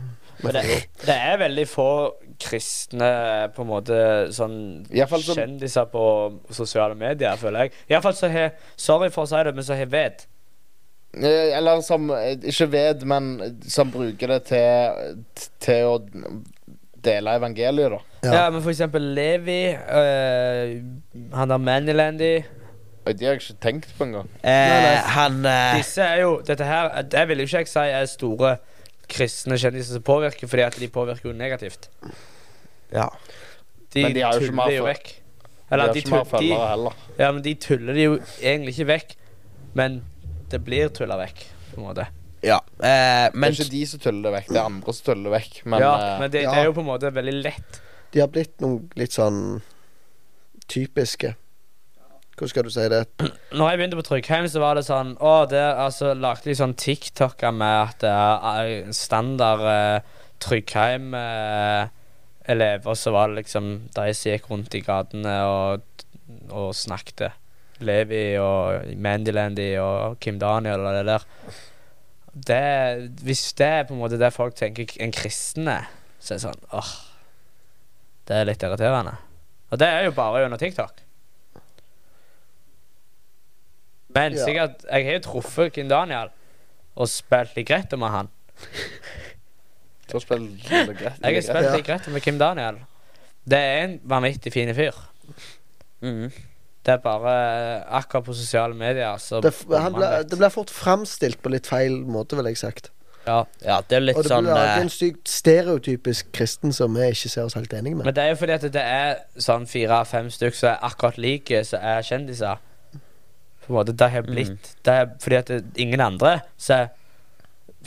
det, det er veldig få kristne på en måte sånn som- kjendiser på sosiale medier, føler jeg. Iallfall så har Sorry for å si det, men så har ved. Eller som Ikke ved, men som bruker det til, til å dele evangeliet, da. Ja. Ja. men for eksempel Levi, øh, han der Manilandy De har jeg ikke tenkt på engang. Eh, han eh, Disse er jo Dette her Det vil jo ikke jeg si er store kristne kjendiser som påvirker, fordi at de påvirker jo negativt. Ja. De, Men de har jo ikke mer jo vekk. De Eller har ikke mer følgere heller. ja, men de tuller de jo egentlig ikke vekk. Men det blir tulla vekk, på en måte. ja. Eh, Det er ikke de som tuller det vekk, det er andre som tuller det vekk. Men, ja, eh, men det, ja. det er jo på en måte veldig lett. De har blitt noen litt sånn typiske Hvordan skal du si det? Når jeg begynte på Tryggheim, så var det sånn Å, der altså lagde de sånn TikToker med at det er eh, standard eh, Tryggheim-elever, så var det liksom de som gikk rundt i gatene og, og snakket. Levi og Mandylandy og Kim Daniel og det der. det, Hvis det er på en måte det folk tenker en kristen er, så er det sånn åh Det er litt irriterende. Og det er jo bare under TikTok. Men Ja. sikkert Jeg har jo truffet Kim Daniel og spilt litt greit med han. Du har spilt greit. Jeg har spilt litt greit med Kim Daniel. Det er en vanvittig fin fyr. Mm. Det er bare eh, akkurat på sosiale medier så Det, ble, det blir fort framstilt på litt feil måte, vil jeg sagt. Ja. Ja, det er litt Og det sånn blir laget eh, en sykt stereotypisk kristen som vi ikke ser oss helt enige med. Men det er jo fordi at det er sånn fire-fem stykker som er akkurat like, som er kjendiser. På en måte, Det har blitt Det er fordi at ingen andre som er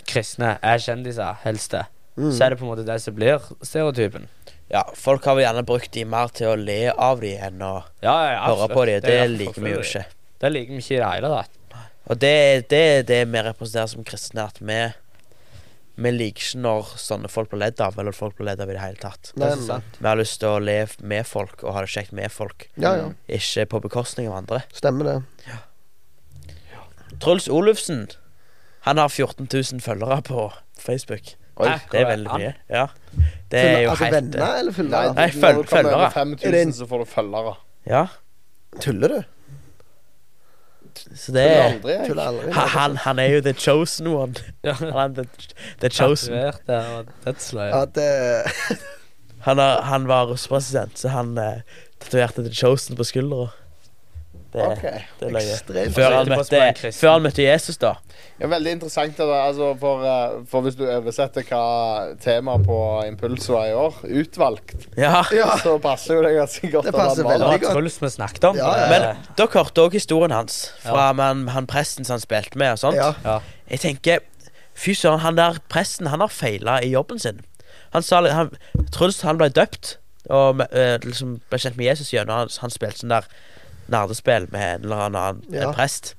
kristne, er kjendiser, helst det. Mm. Så er det på en måte det som blir stereotypen. Ja, folk har vel gjerne brukt de mer til å le av de enn å Ja, ja, ja, høre absolutt. på de. er Det derfor liker vi jo ikke. Det liker vi ikke i det hele tatt. Og det er det, det vi representerer som kristne, at vi vi liker ikke når sånne folk blir ledd av, eller folk blir ledd av i det hele tatt. Nei, Det er nei. sant. Vi har lyst til å le med folk og ha det kjekt med folk, Ja, ja. ikke på bekostning av andre. Stemmer det. Truls Olufsen, han har 14 000 følgere på Facebook. Oi. Hæ? Det er veldig mye. Ja. Det er jo altså helt venner eller følgere? Nei, føl- du kommer følgere. over 5000, Er det en- så får du følgere. Ja, Tuller du? så det er aldri, jeg. Tuller aldri. han, han, han er jo the chosen one. [laughs] Han er the, the chosen. Ja, det Han, har, han var russepresident, så han eh, tatoverte the chosen på skuldra. Det, okay. det er løye. Før han, møtte, før han møtte Jesus, da. Ja, veldig interessant. Altså, for, eh, for hvis du oversetter hva temaet på Impuls var i år, utvalgt, Ja. Ja. så passer jo det ganske godt. Det passer veldig passer Det var godt. Truls vi snakket om. Ja, ja. Men dere hørte òg historien hans fra han, han presten som han spilte med. og sånt Ja. ja. Jeg tenker Fy søren, han der presten Han har feila i jobben sin. Han sa han, Truls han ble døpt og eh, liksom ble kjent med Jesus gjennom han, han spilte sånn der nerdespill med en eller annen Ja. en prest.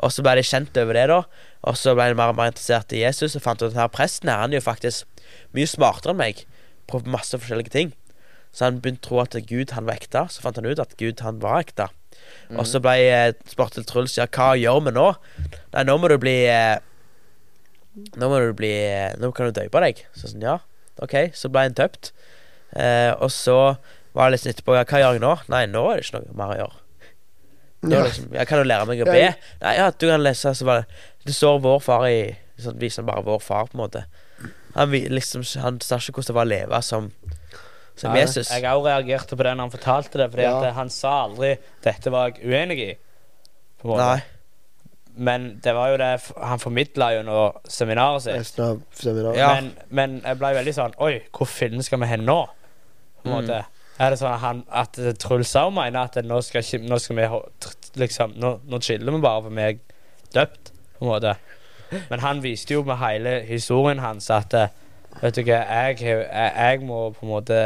Og så ble de kjent over det, da. Og så ble de mer og mer interessert i Jesus og fant ut at denne presten her Han er jo faktisk mye smartere enn meg på masse forskjellige ting. Så han begynte å tro at Gud han var ekte. Så fant han ut at Gud han var ekte. Og så ble eh, til Truls ja, hva gjør vi nå? Nei, nå må du bli eh, Nå må du bli eh, Nå kan du døpe deg. Så sånn, ja, OK. Så ble han døpt. Eh, og så var det litt etterpå ja, Hva gjør jeg nå? Nei, nå er det ikke noe mer å gjøre. Nå Ja. er det liksom, jeg kan jo lære meg å be? Nei, ja, du kan lese så bare, Det står vår far i sånn, Viser bare vår far, på en måte. Han, liksom, han sa ikke hvordan det var å leve som, som Ja, Jesus. Jeg òg reagerte på det når han fortalte det, Fordi Ja. at eh, han sa aldri 'dette var jeg uenig i'. På måte. Nei. Men det var jo det han formidla under seminaret sitt. Av seminaret. Ja. Men, men jeg ble veldig sånn Oi, hvor finnen skal vi hen nå? På en Mm. Er det sånn at, han, at eh, Truls òg mener at nå skal, nå skal vi liksom Nå, nå chiller vi bare for vi er døpt, på en måte. Men han viste jo med hele historien hans at eh, Vet du hva, jeg, jeg, jeg må på en måte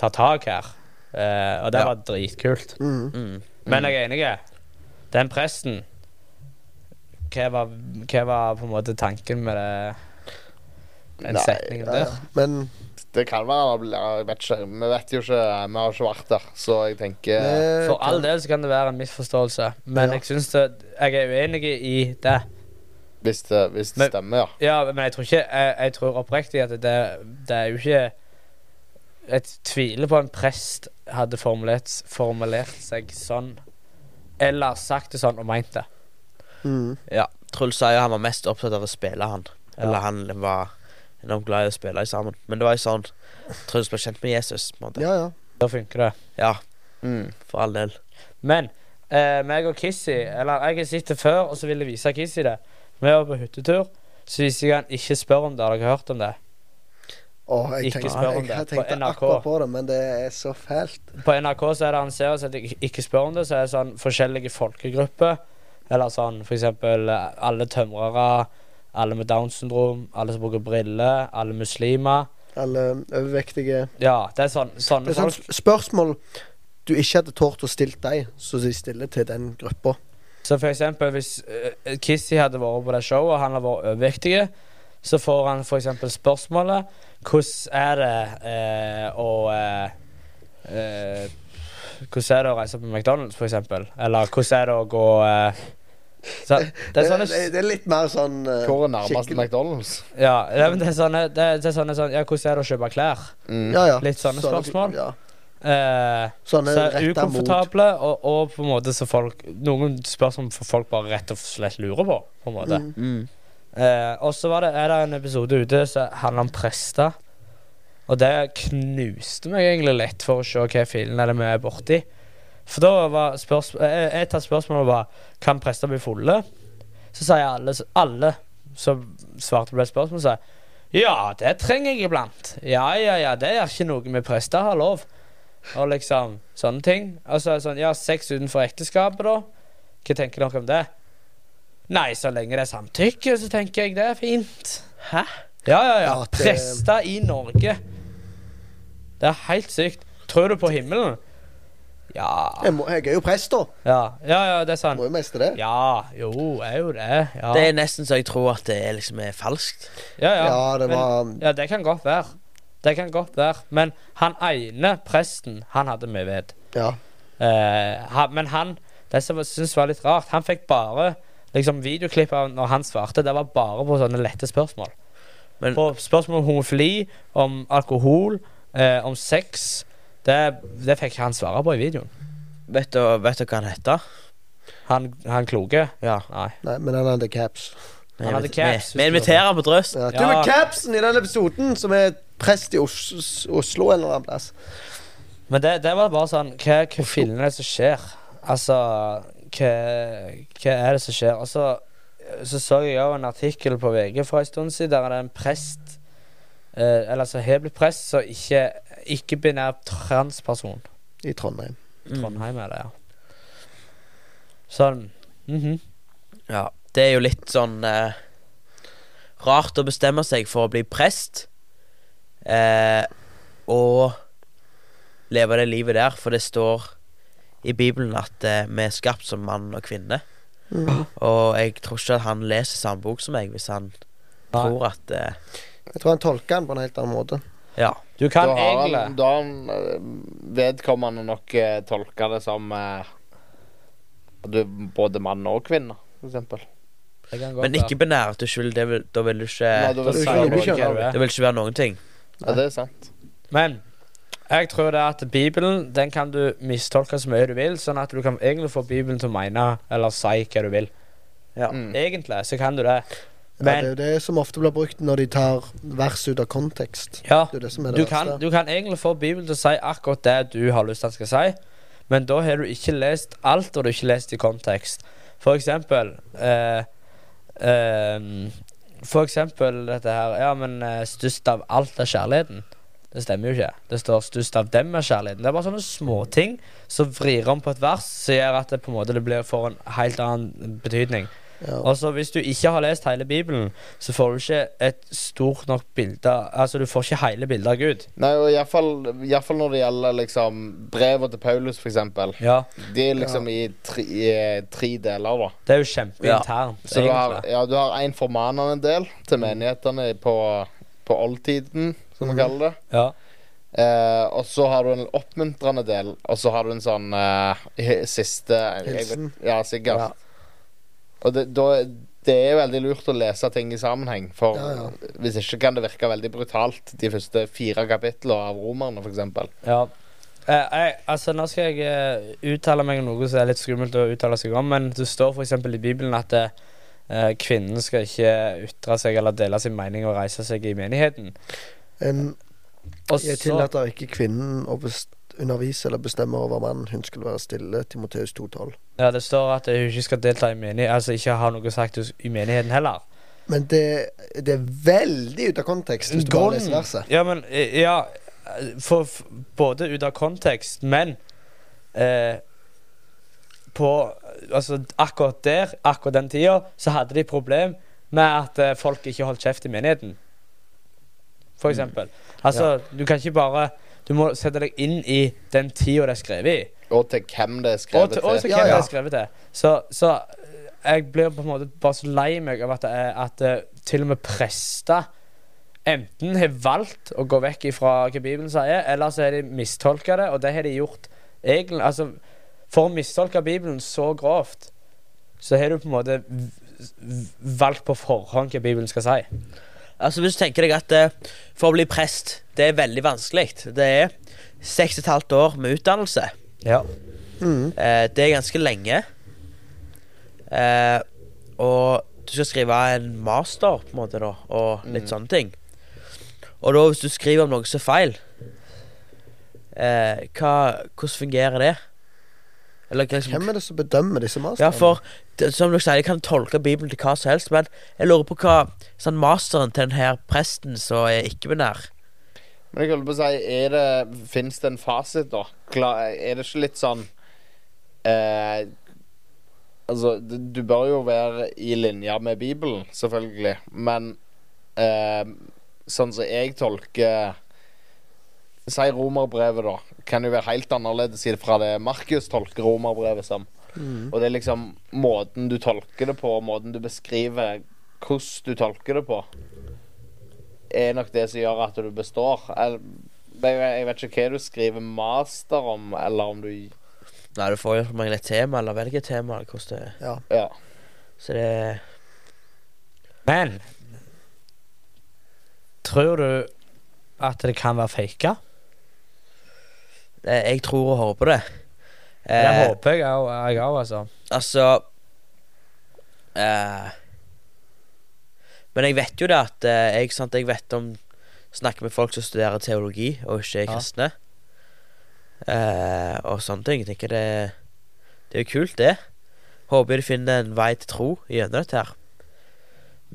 ta tak her. Eh, og det Ja. var dritkult. Mm. Mm. Men jeg er enig. Den presten hva var, hva var på en måte tanken med det Den Nei, setningen Ja, der? ja. Men Det kan være Jeg vet ikke. Vi vet jo ikke. Vi har ikke vært der, så jeg tenker For all del så kan det være en misforståelse, men Ja. jeg syns det Jeg er uenig i det. Hvis det, hvis det Men- stemmer, ja. Ja, men jeg tror ikke Jeg, jeg tror oppriktig at det, det er jo ikke Jeg tviler på en prest hadde formulert, formulert seg sånn, eller sagt det sånn og meint det. mm. Ja, Truls sa jo han var mest opptatt av å spille, han. Eller Ja. han var enormt glad i å spille sammen. Men det var jo sånn Truls ble kjent med Jesus, på en måte. Ja, ja. Da funker det. Ja, Mm. for all del. Men eh, meg og Kissy Eller jeg har sett det før, og så vil jeg vise Kissy det. Vi var på hyttetur, så viser jeg han ikke spør om det. Har dere hørt om det? Åh, jeg Ikke tenkte, spør om det. jeg På tenkte akkurat på det, men det er så fælt. På NRK så er det en serie som heter Ikke spør om det, så er det sånn forskjellige folkegrupper. Eller sånn for eksempel eh, alle tømrere, alle med Downs syndrom, alle som bruker briller, alle muslimer. Alle overvektige. Ja, det er sånn, sånne Det er sånn folk. spørsmål du ikke hadde tort å stille deg, så de stiller til den gruppa. Så for eksempel hvis uh, Kissy hadde vært på det showet, og han hadde vært overvektig, så får han for eksempel spørsmålet Hvordan er det eh, å uh, uh, Hvordan er det å reise på McDonald's, for eksempel? Eller hvordan er det å gå Så, det er sånne det, det er litt mer sånn uh, Hvor er nærmest skikkelig- McDonald's? Ja, det, men det er sånne, det, det er sånne sånn, Ja, hvordan er det å kjøpe klær? Mm. Ja, ja. Litt sånne spørsmål. Ja. Eh, Sånne så ukomfortable, og, og på en måte så folk Noen spørsmål for folk bare rett og slett lurer på. På en måte Mm. Mm. Eh, og så var det, er det en episode ute som handler om prester. Og det knuste meg egentlig litt for å se hva filen er det vi er borti. For da var et av spørsmålene var Kan prester bli fulle. Så sier alle, alle som svarte på det spørsmålet, sa ja, det trenger jeg iblant. Ja, ja, ja, det er ikke noe med prester har lov. Og liksom sånne ting. Og så er det sånn, ja, sex utenfor ekteskapet, da. Hva tenker dere om det? Nei, så lenge det er samtykke, så tenker jeg det er fint. Hæ? Ja, ja, ja. Ja, Prester i Norge. Det er helt sykt. Tror du på himmelen? Ja jeg, må, jeg er jo prest, da. Ja, ja, ja det er sant. Må jo mestre det. Ja, jo, er jo det. Ja, Det er nesten så jeg tror at det er liksom er falskt. ja, ja. Ja, det Men- Ja, det kan godt være. Det kan godt være. Men han ene presten, han hadde med ved. Ja. Eh, han, men han Det som jeg syns var litt rart, han fikk bare liksom videoklipp av når han svarte. Det var bare på sånne lette spørsmål. Men- på spørsmål om homofili, om alkohol, eh, om sex det, det fikk ikke han svare på i videoen. Vet du, vet du hva han heter? Han, han kloke? Ja. Nei. Nei, men han hadde caps. Han hadde caps, vi inviterer han på drøss. Ja, du med capsen i den episoden, som er prest i Os Oslo en eller annen plass. Men det, det var bare sånn Hva, hva filmen er det som skjer? Altså hva, hva er det som skjer? Og så så, så jeg òg en artikkel på VG for en stund siden der det er en prest eh, Eller som har blitt prest, så ikke ikke-binær transperson. I Trondheim. Mm. Trondheim er det, ja. Sånn. mhm. Ja. Det er jo litt sånn eh, rart å bestemme seg for å bli prest. Eh, og leve det livet der, for det står i Bibelen at eh, vi er skapt som mann og kvinne. Mm. Og jeg tror ikke at han leser samme bok som meg, hvis han Nei. tror at eh, Jeg tror han tolker den på en helt annen måte. Ja. Du kan da har egentlig han, da har han eh, vedkommende nok eh, tolka det som eh, at du er både mann og kvinne, for eksempel. Det kan godt Men ikke binært. Du skyld. det vil, da vil du ikke Nei, da vil du du Det er. vil ikke være noen ting. Ja, det er sant. Men jeg tror det at Bibelen Den kan du mistolke så mye du vil, sånn at du kan egentlig få Bibelen til å mene eller si hva du vil. Ja. Mm. Egentlig så kan du det. Ja, det er jo det som ofte blir brukt når de tar vers ut av kontekst. ja, Det det du kan, du kan egentlig få Bibelen til å si akkurat det du har lyst til at skal si, men da har du ikke lest alt, og du har ikke lest i kontekst. For eksempel eh, eh, For eksempel dette her Ja, men eh, størst av alt er kjærligheten. Det stemmer jo ikke. Det står 'størst av dem er kjærligheten'. Det er bare sånne småting som vrir om på et vers, som gjør at det på en måte det blir får en helt annen betydning. Ja. Og hvis du ikke har lest hele Bibelen, så får du ikke et stort nok bilde Altså, du får ikke hele bildet av Gud. Nei, og iallfall når det gjelder liksom brevet til Paulus, for eksempel. Ja, De er liksom i, tre, i tre deler, da. Det er jo kjempeinternt, Så du har, egentlig. ja, du har en formanende del til menighetene på, på oldtiden, som vi mm. kaller det. Ja. Eh, og så har du en oppmuntrende del, og så har du en sånn eh, siste jeg vet- Ja, sikkert. Og det, da, det er veldig lurt å lese ting i sammenheng, for Ja, ja. hvis ikke kan det virke veldig brutalt, de første fire kapitlene av romerne, for eksempel. ja. Eh, jeg, altså, nå skal jeg eh, uttale meg om noe som er litt skummelt å uttale seg om, men det står f.eks. i Bibelen at eh, kvinnen skal ikke ytre seg eller dele sin mening og reise seg i menigheten. En, Og jeg tillater ikke kvinnen å best undervise eller bestemme over mannen. Hun skulle være stille. Timoteus 2,12. Ja, det står at hun ikke skal delta i menighet Altså ikke ha noe sagt i menigheten heller. Men det, det er veldig ut av kontekst hvis du bare leser verset. Ja, men eh, Ja, for, for både ut av kontekst, men eh, På Altså, akkurat der, akkurat den tida, så hadde de problem med at eh, folk ikke holdt kjeft i menigheten. For eksempel. Altså, du kan ikke bare Du må sette deg inn i den tida det er skrevet i. Og til hvem det er skrevet til, og til til. Ja, hvem det er skrevet til. Så, så eh, jeg blir på en måte bare så lei meg av at, det er, at eh, til og med prester enten har valgt å gå vekk ifra hva Bibelen sier, eller så har de mistolka det, og det har de gjort egentlig Altså, for å mistolke Bibelen så grovt, så har du på en måte valgt på forhånd hva Bibelen skal si. Altså Hvis du tenker deg at eh, for å bli prest, det er veldig vanskelig. Det er seks og et halvt år med utdannelse. Ja. Mm. Eh, det er ganske lenge. Eh, og du skal skrive en master, på en måte, da, og litt Mm. sånne ting. Og da, hvis du skriver om noe som er feil, eh, hva, hvordan fungerer det? Eller liksom Hvem er det som bedømmer disse Ja, for det, som du sier, jeg kan tolke Bibelen til hva som helst, men jeg lurer på hva sånn masteren til den her presten som er ikke-binær Men jeg holder på å si, er det Fins det en fasit, da? Er det ikke litt sånn eh, Altså, du, du bør jo være i linje med Bibelen, selvfølgelig, men eh, sånn som jeg tolker Si romerbrevet, da. Kan jo være helt annerledes fra det Markus tolker romerbrevet som. Mm. Og det er liksom måten du tolker det på, måten du beskriver hvordan du tolker det på, er nok det som gjør at du består. Jeg, jeg vet ikke hva du skriver master om, eller om du Nei, du får jo som regel et tema, eller velge et tema, eller hvordan det er. Ja. Ja. Så det Men tror du at det kan være faka? Eh, Jeg tror og håper det. Det Eh, håper jeg òg, altså. Altså eh, Men jeg vet jo det at eh, jeg, sant, jeg vet om Snakker med folk som studerer teologi og ikke er kristne. Eh, og sånne ting. Jeg tenker det Det er jo kult, det. Håper de finner en vei til tro gjennom dette her.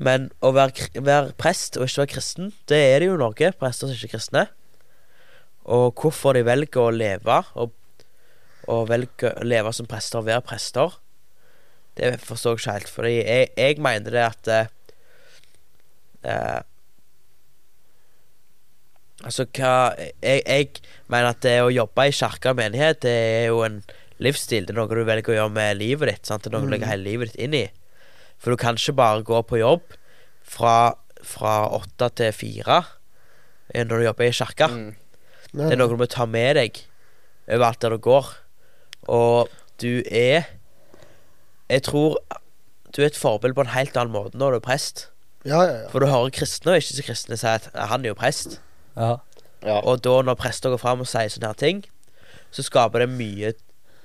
Men å være, være prest og ikke være kristen, det er det jo i Norge. Prester som ikke er kristne. Og hvorfor de velger å leve og, og velger å leve som prester og være prester, det forstår jeg ikke helt. Fordi jeg, jeg mener det at eh, eh, Altså, hva jeg, jeg mener at det å jobbe i kirke og menighet, det er jo en livsstil. Det er noe du velger å gjøre med livet ditt. Sant? Det er noe du Mm. legger hele livet ditt inn i. For du kan ikke bare gå på jobb fra, fra åtte til fire eh, når du jobber i kirka. Mm. Nei, Det er noe du må ta med deg overalt der du går. Og du er Jeg tror du er et forbilde på en helt annen måte når du er prest. Ja, ja, ja. For du hører kristne og ikke så kristne si at han er jo prest. Ja. Ja. Og da når prester går fram og sier sånne her ting, så skaper det mye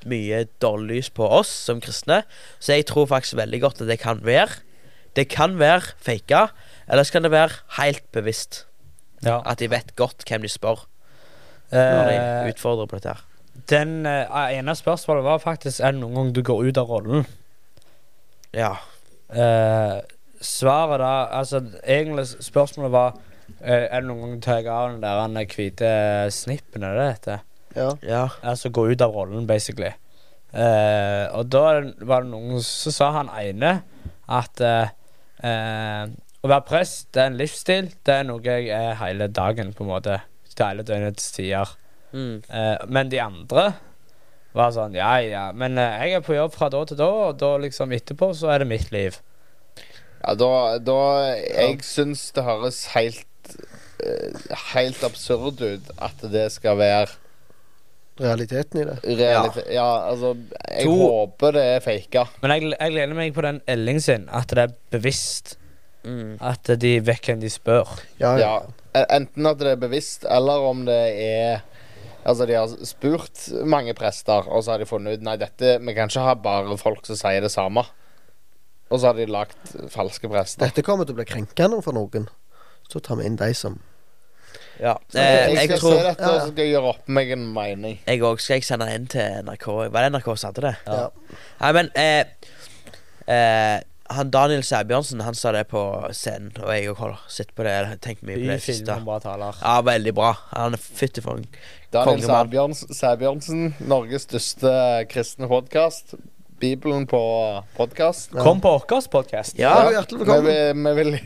Mye dårlig lys på oss som kristne. Så jeg tror faktisk veldig godt at det kan være Det kan være faka, eller så kan det være helt bevisst. ja. At de vet godt hvem de spør når de Eh, utfordrer på dette. her den uh, ene spørsmålet var faktisk Er det noen gang du går ut av rollen. Ja. Uh, svaret da Altså, egentlig spørsmålet var uh, Er det noen gang du tar av den der den hvite snippen, er det det heter? ja. Ja. Altså gå ut av rollen, basically. Uh, og da var det noen Så sa han ene at å være prest, det er en livsstil. Det er noe jeg er hele dagen, på en måte. Til alle døgnets tider. Mm. Eh, men de andre var sånn Ja, ja, men eh, jeg er på jobb fra da til da, og da liksom etterpå så er det mitt liv. Ja, da, da Jeg syns det høres helt eh, Helt absurd ut at det skal være Realiteten i det. Realite Ja, altså Jeg To- håper det er faka. Men jeg, jeg lener meg på den Elling sin, at det er bevisst. Mm. At de vet hvem de spør. Ja, ja. Ja. E- Enten at det er bevisst, eller om det er Altså, de har spurt mange prester, og så har de funnet ut Nei, dette Vi kan ikke ha bare folk som sier det samme. Og så har de lagt falske prester. Dette kommer til å bli krenkende for noen. Så tar vi inn de som Ja. jeg, Eh, jeg jeg skal tror se dette, ja, ja. og så skal jeg gjøre opp meg en mening. Jeg òg skal jeg sende den inn til NRK. Var det NRK som hadde det? Ja. Nei, men eh, eh, Han Daniel Sæbjørnsen Han sa det på scenen, og jeg òg har sett på det. Tenkt mye på det siste. Ja, veldig bra. Han er fytti for en Daniel Kongemann. Sæbjørns- Sæbjørnsen, Norges største kristne podkast. Bibelen på podkast. Ja. Kom på vår podkast. Ja. Ja, hjertelig Vi, velkommen. vil- vi, vil,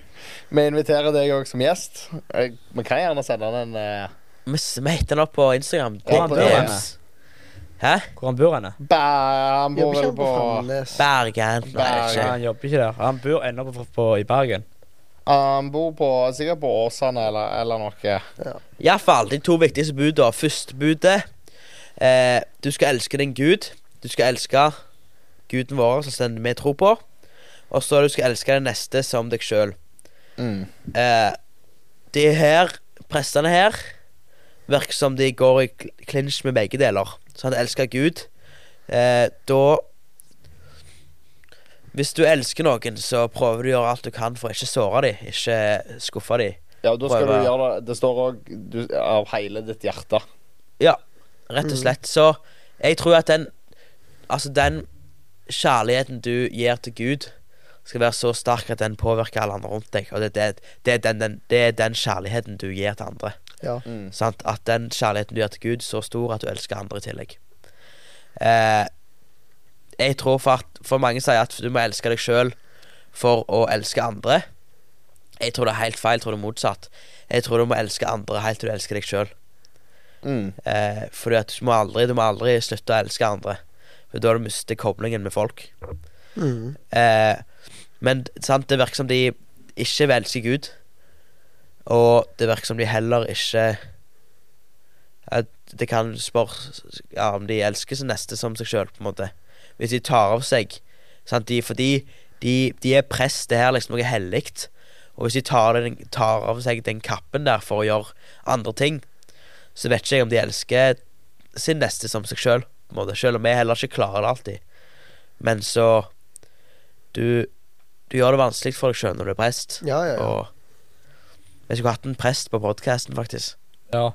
vi inviterer deg òg som gjest. Vi kan gjerne sende den en uh... Vi vi heter han opp på Instagram. Ja, på DMs. Hæ? Hvor han bor henne? bæ, Han bor vel på Bergen. Bergen. Nei, Ja, han jobber ikke der. Han bor ennå på, på, i Bergen. Han bor på, sikkert på Åsane eller, eller noe. Iallfall de to viktigste budene. Første budet eh, Du skal elske din Gud. Du skal elske guden vår, som vi tror på. Og så du skal elske den neste som deg sjøl. Mm. Eh, de her prestene her virker som de går i klinsj med begge deler. Så han elsker Gud. Eh, da Hvis du elsker noen, så prøver du å gjøre alt du kan for å ikke såre dem, ikke skuffe dem. Ja, da skal Prøve. du gjøre det Det står òg av hele ditt hjerte. Ja, rett og slett. Så jeg tror at den Altså, den kjærligheten du gir til Gud, skal være så sterk at den påvirker alle andre rundt deg. Og det, det, det, er, den, den, det er den kjærligheten du gir til andre. Ja. Mm. Sant? At den kjærligheten du gjør til Gud, så stor at du elsker andre i tillegg. Eh, jeg tror for at For mange sier at du må elske deg sjøl for å elske andre. Jeg tror det er helt feil. Jeg tror det er motsatt. Jeg tror du må elske andre helt til du elsker deg sjøl. Mm. Eh, fordi at du må aldri Du må aldri slutte å elske andre. For da har du mistet koblingen med folk. Mm. Eh, men sant, det virker som de ikke vil elske Gud. Og det virker som de heller ikke at Det kan spørre ja, om de elsker sin neste som seg sjøl, på en måte. Hvis de tar av seg sant, de, Fordi de, de er prest, det her er liksom noe hellig. Og hvis de tar, den, tar av seg den kappen der for å gjøre andre ting, så vet ikke jeg om de elsker sin neste som seg sjøl. Selv om vi heller ikke klarer det alltid. Men så Du, du gjør det vanskelig for deg sjøl når du er prest. Ja, ja, ja. Og jeg skulle hatt en prest på podkasten, faktisk. Ja.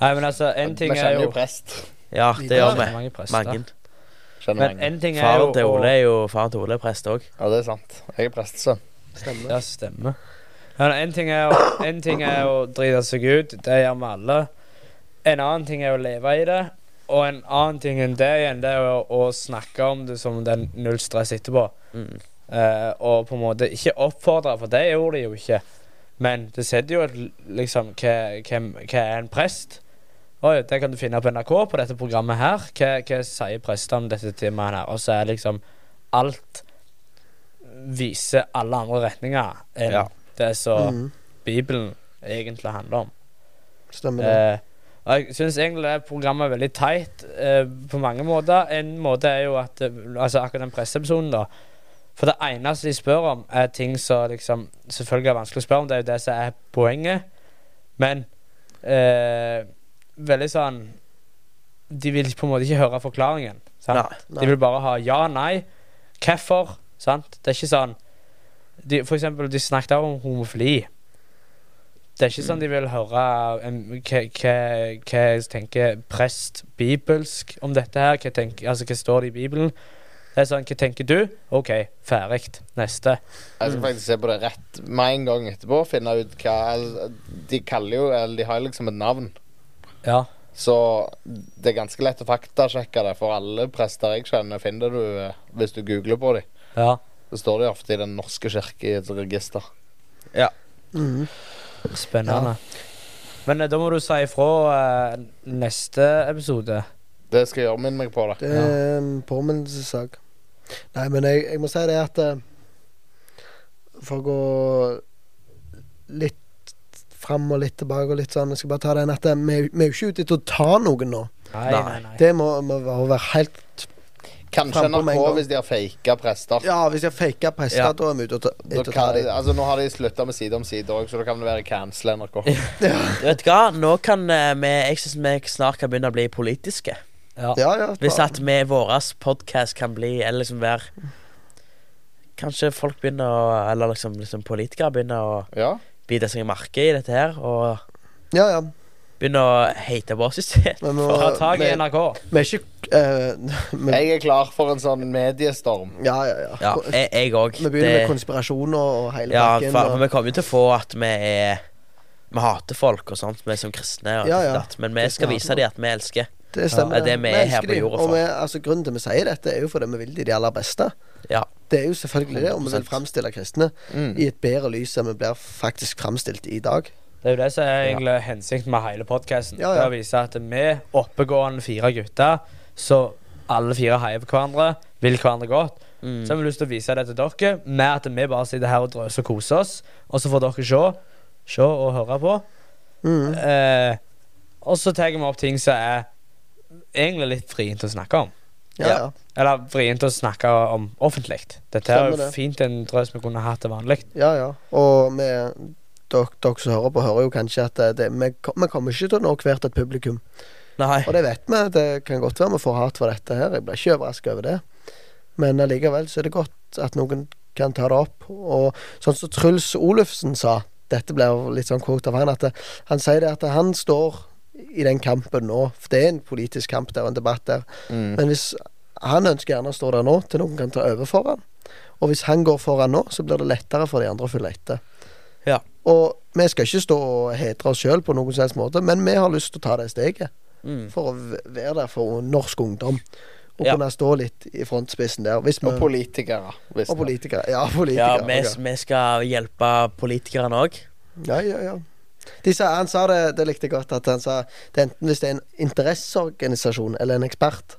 Nei, men altså, en ting Vi er kjenner jo jo prest. Ja, det gjør vi. Mange. Mange. Kjenner Men mange. en ting er jo Faren til Ole er jo Faren til Ole er prest òg. Ja, det er sant. Jeg er prestesønn. Stemmer. Ja, stemmer. Ja, en, ting er jo, en ting er å drite seg ut, det gjør vi alle. En annen ting er å leve i det. Og en annen ting enn det igjen, det er å, å snakke om det som den null stress etterpå. Mm. Eh, og på en måte ikke oppfordre, for det gjorde de jo ikke. Men det setter jo et liksom Hva, hvem, hva er en prest? Oi, det kan du finne på NRK på dette programmet her. Hva, hva sier prester om dette temaet her? Og så er liksom alt viser alle andre retninger enn Ja. det som Mm. Bibelen egentlig handler om. Stemmer det. Eh, og jeg syns egentlig det programmet er veldig teit eh, på mange måter. En måte er jo at eh, Altså akkurat den presseepisoden, da. For det eneste de spør om, er ting som liksom selvfølgelig er vanskelig å spørre om. Det er jo det som er poenget. Men eh, veldig sånn De vil på en måte ikke høre forklaringen. Sant? Nei. De vil bare ha ja, nei, hvorfor. Sant? Det er ikke sånn de, For eksempel, de snakket om homofili. Det er ikke sånn de vil høre hva tenker prest bibelsk om dette her. Hva, tenker, altså, hva står det i Bibelen? Det er sånn, Hva tenker du? OK, ferdig. Neste. Jeg skal faktisk se på det rett med en gang etterpå. Finne ut hva altså, De kaller jo Eller de har jo liksom et navn. Ja. Så det er ganske lett å faktasjekke det, for alle prester jeg kjenner, finner du eh, hvis du googler på dem. ja. Så står de ofte i Den norske kirkes register. Mm. Spennende. Men eh, da må du si ifra uh, neste episode. Det skal jeg gjøre min meg på det. Det er en påminnelsessak. Nei, men jeg, jeg må si det at eh, For å gå litt fram og litt tilbake og litt sånn Jeg skal bare ta den at eh, vi, vi er jo ikke ute etter å ta noen nå. Nei, Nei. nei. Det må, må være være helt Kanskje NRK hvis de har faka prester. Ja, hvis de har faka prester, Ja. da er vi ute og tar de, dem. altså Nå har de slutta med Side om side òg, så da kan det være cancel NRK. [laughs] Du vet hva, nå kan eh, vi Jeg syns vi snart kan begynne å bli politiske. Ja. Ja, ja. Hvis at vi vår podkast kan bli Eller liksom være Kanskje folk begynner å Eller liksom, liksom politikere begynner å Ja. bite seg i markedet i dette her. Og Ja, ja. begynner å hate på oss i stedet. Men nå, Ta tak i vi, NRK. vi er ikke eh, [laughs] vi, Jeg er klar for en sånn mediestorm. Ja, ja, ja. Ja, jeg- jeg òg. Vi begynner med konspirasjoner og hele Ja, pakken. for, for og, vi kommer jo til å få at vi er Vi hater folk og sånt, vi er som kristne. Og Ja, ja. Men vi skal vise dem at vi elsker. Det stemmer. Ja, det er vi er her på jorda for. Og vi, altså, grunnen til vi sier dette, er jo fordi vi vil de de aller beste. Ja. Det er jo selvfølgelig det, og vi vil 100%. framstille kristne Mm. i et bedre lys enn vi blir faktisk framstilt i dag. Det er jo det som er egentlig hensikten med hele podkasten. Ja, ja. Det å vise at vi oppegående fire gutter, så alle fire heier på hverandre, vil hverandre godt. Mm. Så har vi lyst til å vise det til dere, med at vi bare sitter her og drøser og koser oss. Og så får dere se, se og høre på. Mm. Eh, og så tar vi opp ting som er egentlig litt vrient å snakke om. Ja, Ja. Eller vrient å snakke om offentlig. Dette er jo det. fint en drøs vi kunne hatt til vanlig. ja, ja. Og vi dere, som hører på, hører jo kanskje at det, det, vi, vi kommer ikke til å nå hvert et publikum. Nei. Og det vet vi. Det kan godt være vi får hat for dette her. Jeg blir ikke overraska over det. Men allikevel så er det godt at noen kan ta det opp. Og sånn som Truls Olufsen sa, dette blir litt sånn quote av han, at det, han sier det at han står i den kampen nå. For det er en politisk kamp der og en debatt der. Mm. Men hvis han ønsker gjerne å stå der nå, til noen kan ta over for han. Og hvis han går foran nå, så blir det lettere for de andre å følge etter. Ja. Og vi skal ikke stå og hedre oss sjøl på noen som helst måte, men vi har lyst til å ta det steget. Mm. For å være der for norsk ungdom. Og Ja. kunne stå litt i frontspissen der. Vi, Og politikere. Hvis og politikere. Ja, Ja, vi, vi skal hjelpe politikerne òg. ja, ja, ja. De sa, han sa det, det likte jeg godt, at han sa det er enten hvis det er en interesseorganisasjon eller en ekspert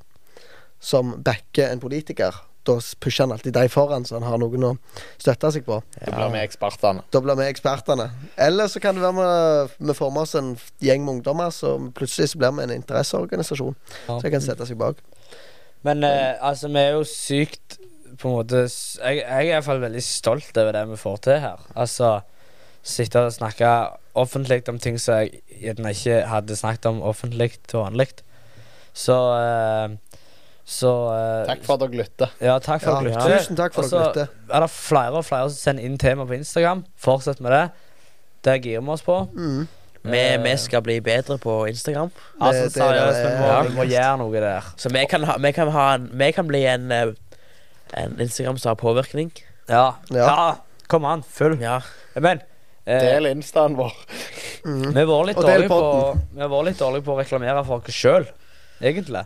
som backer en politiker, da pusher han alltid de foran, så han har noen å støtte seg på. Da blir vi ekspertene. Da blir vi ekspertene. Eller så kan det være vi, vi får med oss en gjeng med ungdommer, så plutselig så blir vi en interesseorganisasjon. Ja. Så jeg kan sette seg bak. Men eh, altså, vi er jo sykt på en måte jeg, jeg er i hvert fall veldig stolt over det vi får til her. Altså sitte og snakke offentlig om ting som jeg gjerne ikke hadde snakket om offentlig til vanlig. Så uh, Så uh, Takk for at dere lytter. Ja, takk for at dere lytter. tusen takk for Og at dere så lytter. er det flere og flere som sender inn tema på Instagram. Fortsett med det. Det girer vi oss på. Mm. Vi, Eh, vi skal bli bedre på Instagram. Altså, Det- det- seriøst, vi må, ja. vi må gjøre noe der. Så vi kan, ha, vi kan, ha en, vi kan bli en, en Instagram som har påvirkning. Ja. Ja. ja. Kom an, full. Ja. Men Del instaen vår. Mm. vi var litt dårlige på. Vi var litt dårlige på å reklamere for oss sjøl, egentlig.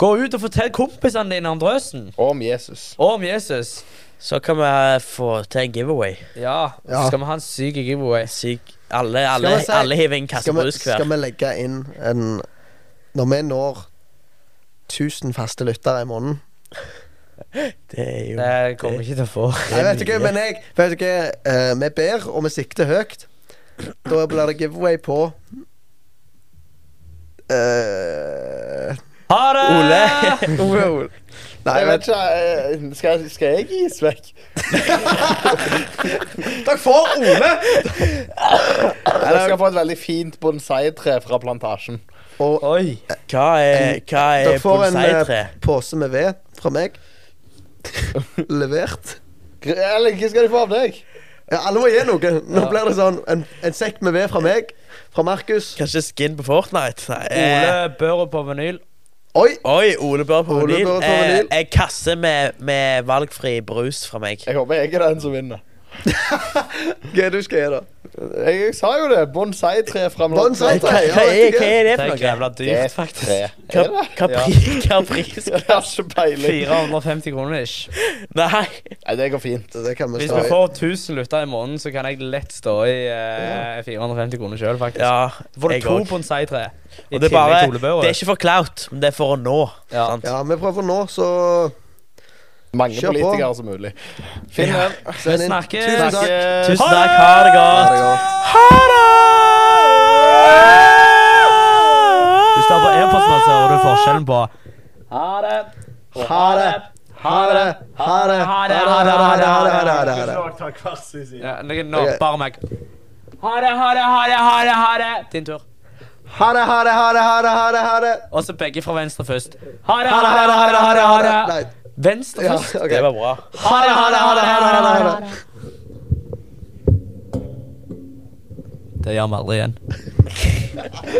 Gå ut og fortell kompisene dine om drøsen. Og om Jesus. Og om Jesus. Så kan vi få til en giveaway. Ja. Ja. Skal vi ha en syk giveaway? Syk. Alle, alle, si- alle hiver inn kasse brus hver. skal vi legge inn en Når vi når 1000 faste lyttere i måneden Det er jo Det kommer ikke til å få. Jeg vet ikke, men jeg vet ikke, eh, Vi ber, og vi sikter høyt. Da blir det giveaway på eh, Ha det! Ole. [laughs] Ole, Ole. Nei, Jeg vet ikke, eh, skal, skal jeg gis vekk? [laughs] Takk for Ole! Jeg skal få et veldig fint bonsai-tre fra plantasjen. Og Oi. Hva er, hva dere er får en bonsai-tre? eh, pose med ved fra meg. [laughs] Levert. Eller hva skal de få av deg? Ja, alle må gi noe. Nå Ja. blir det sånn en, en sekk med ved fra meg. Fra Markus. Kanskje skin på Fortnite? Nei. eh, Ole Børre på vinyl. Oi! Oi, Ole Børre på Ole vinyl. Børre på Eh, vinyl. En kasse med, med valgfri brus fra meg. Jeg håper jeg er den som vinner. [laughs] Hva er det du skal gi, da? Jeg, jeg sa jo det. Bonsai-tre fra Bonsai-tre? Hva, hva, er, hva er det for noe? jævla Det er dyrt, et faktisk. tre. Hva, hva, hva pris Jeg har ikke peiling. 450 kroner ish. Nei. Nei, det går fint. Det kan vi Hvis vi får 1000 lyttere i måneden, så kan jeg lett stå i eh, 450 kroner sjøl, faktisk. Ja, Så får du to bonsai-tre. Og det er bare. Det er ikke for clout, men det er for å nå. Ja. Sant? Ja, vi prøver å nå, så mange Kjør politikere på. som mulig. Finn ja. den. Vi snakkes. Tusen takk. Tusen takk. Ha det godt. Ha det! Hvis du er på e-posten, så hører du forskjellen på ha det, ha det. Ha det, ha det, ha det, ha det, ha det, ha det, ha Bare meg. Ha det, ha det, ha det, ha det, ha det. Din tur. Ha det, ha det, ha det, ha det, ha det. Og så begge fra venstre først. Ha det, ha det, ha det, ha det. Ha det. Ha det. Venstre Ja, først. ok. Det var bra. Ha det. Ha det. Ha det. Ha det. Ha det. Det gjør vi aldri igjen. [laughs]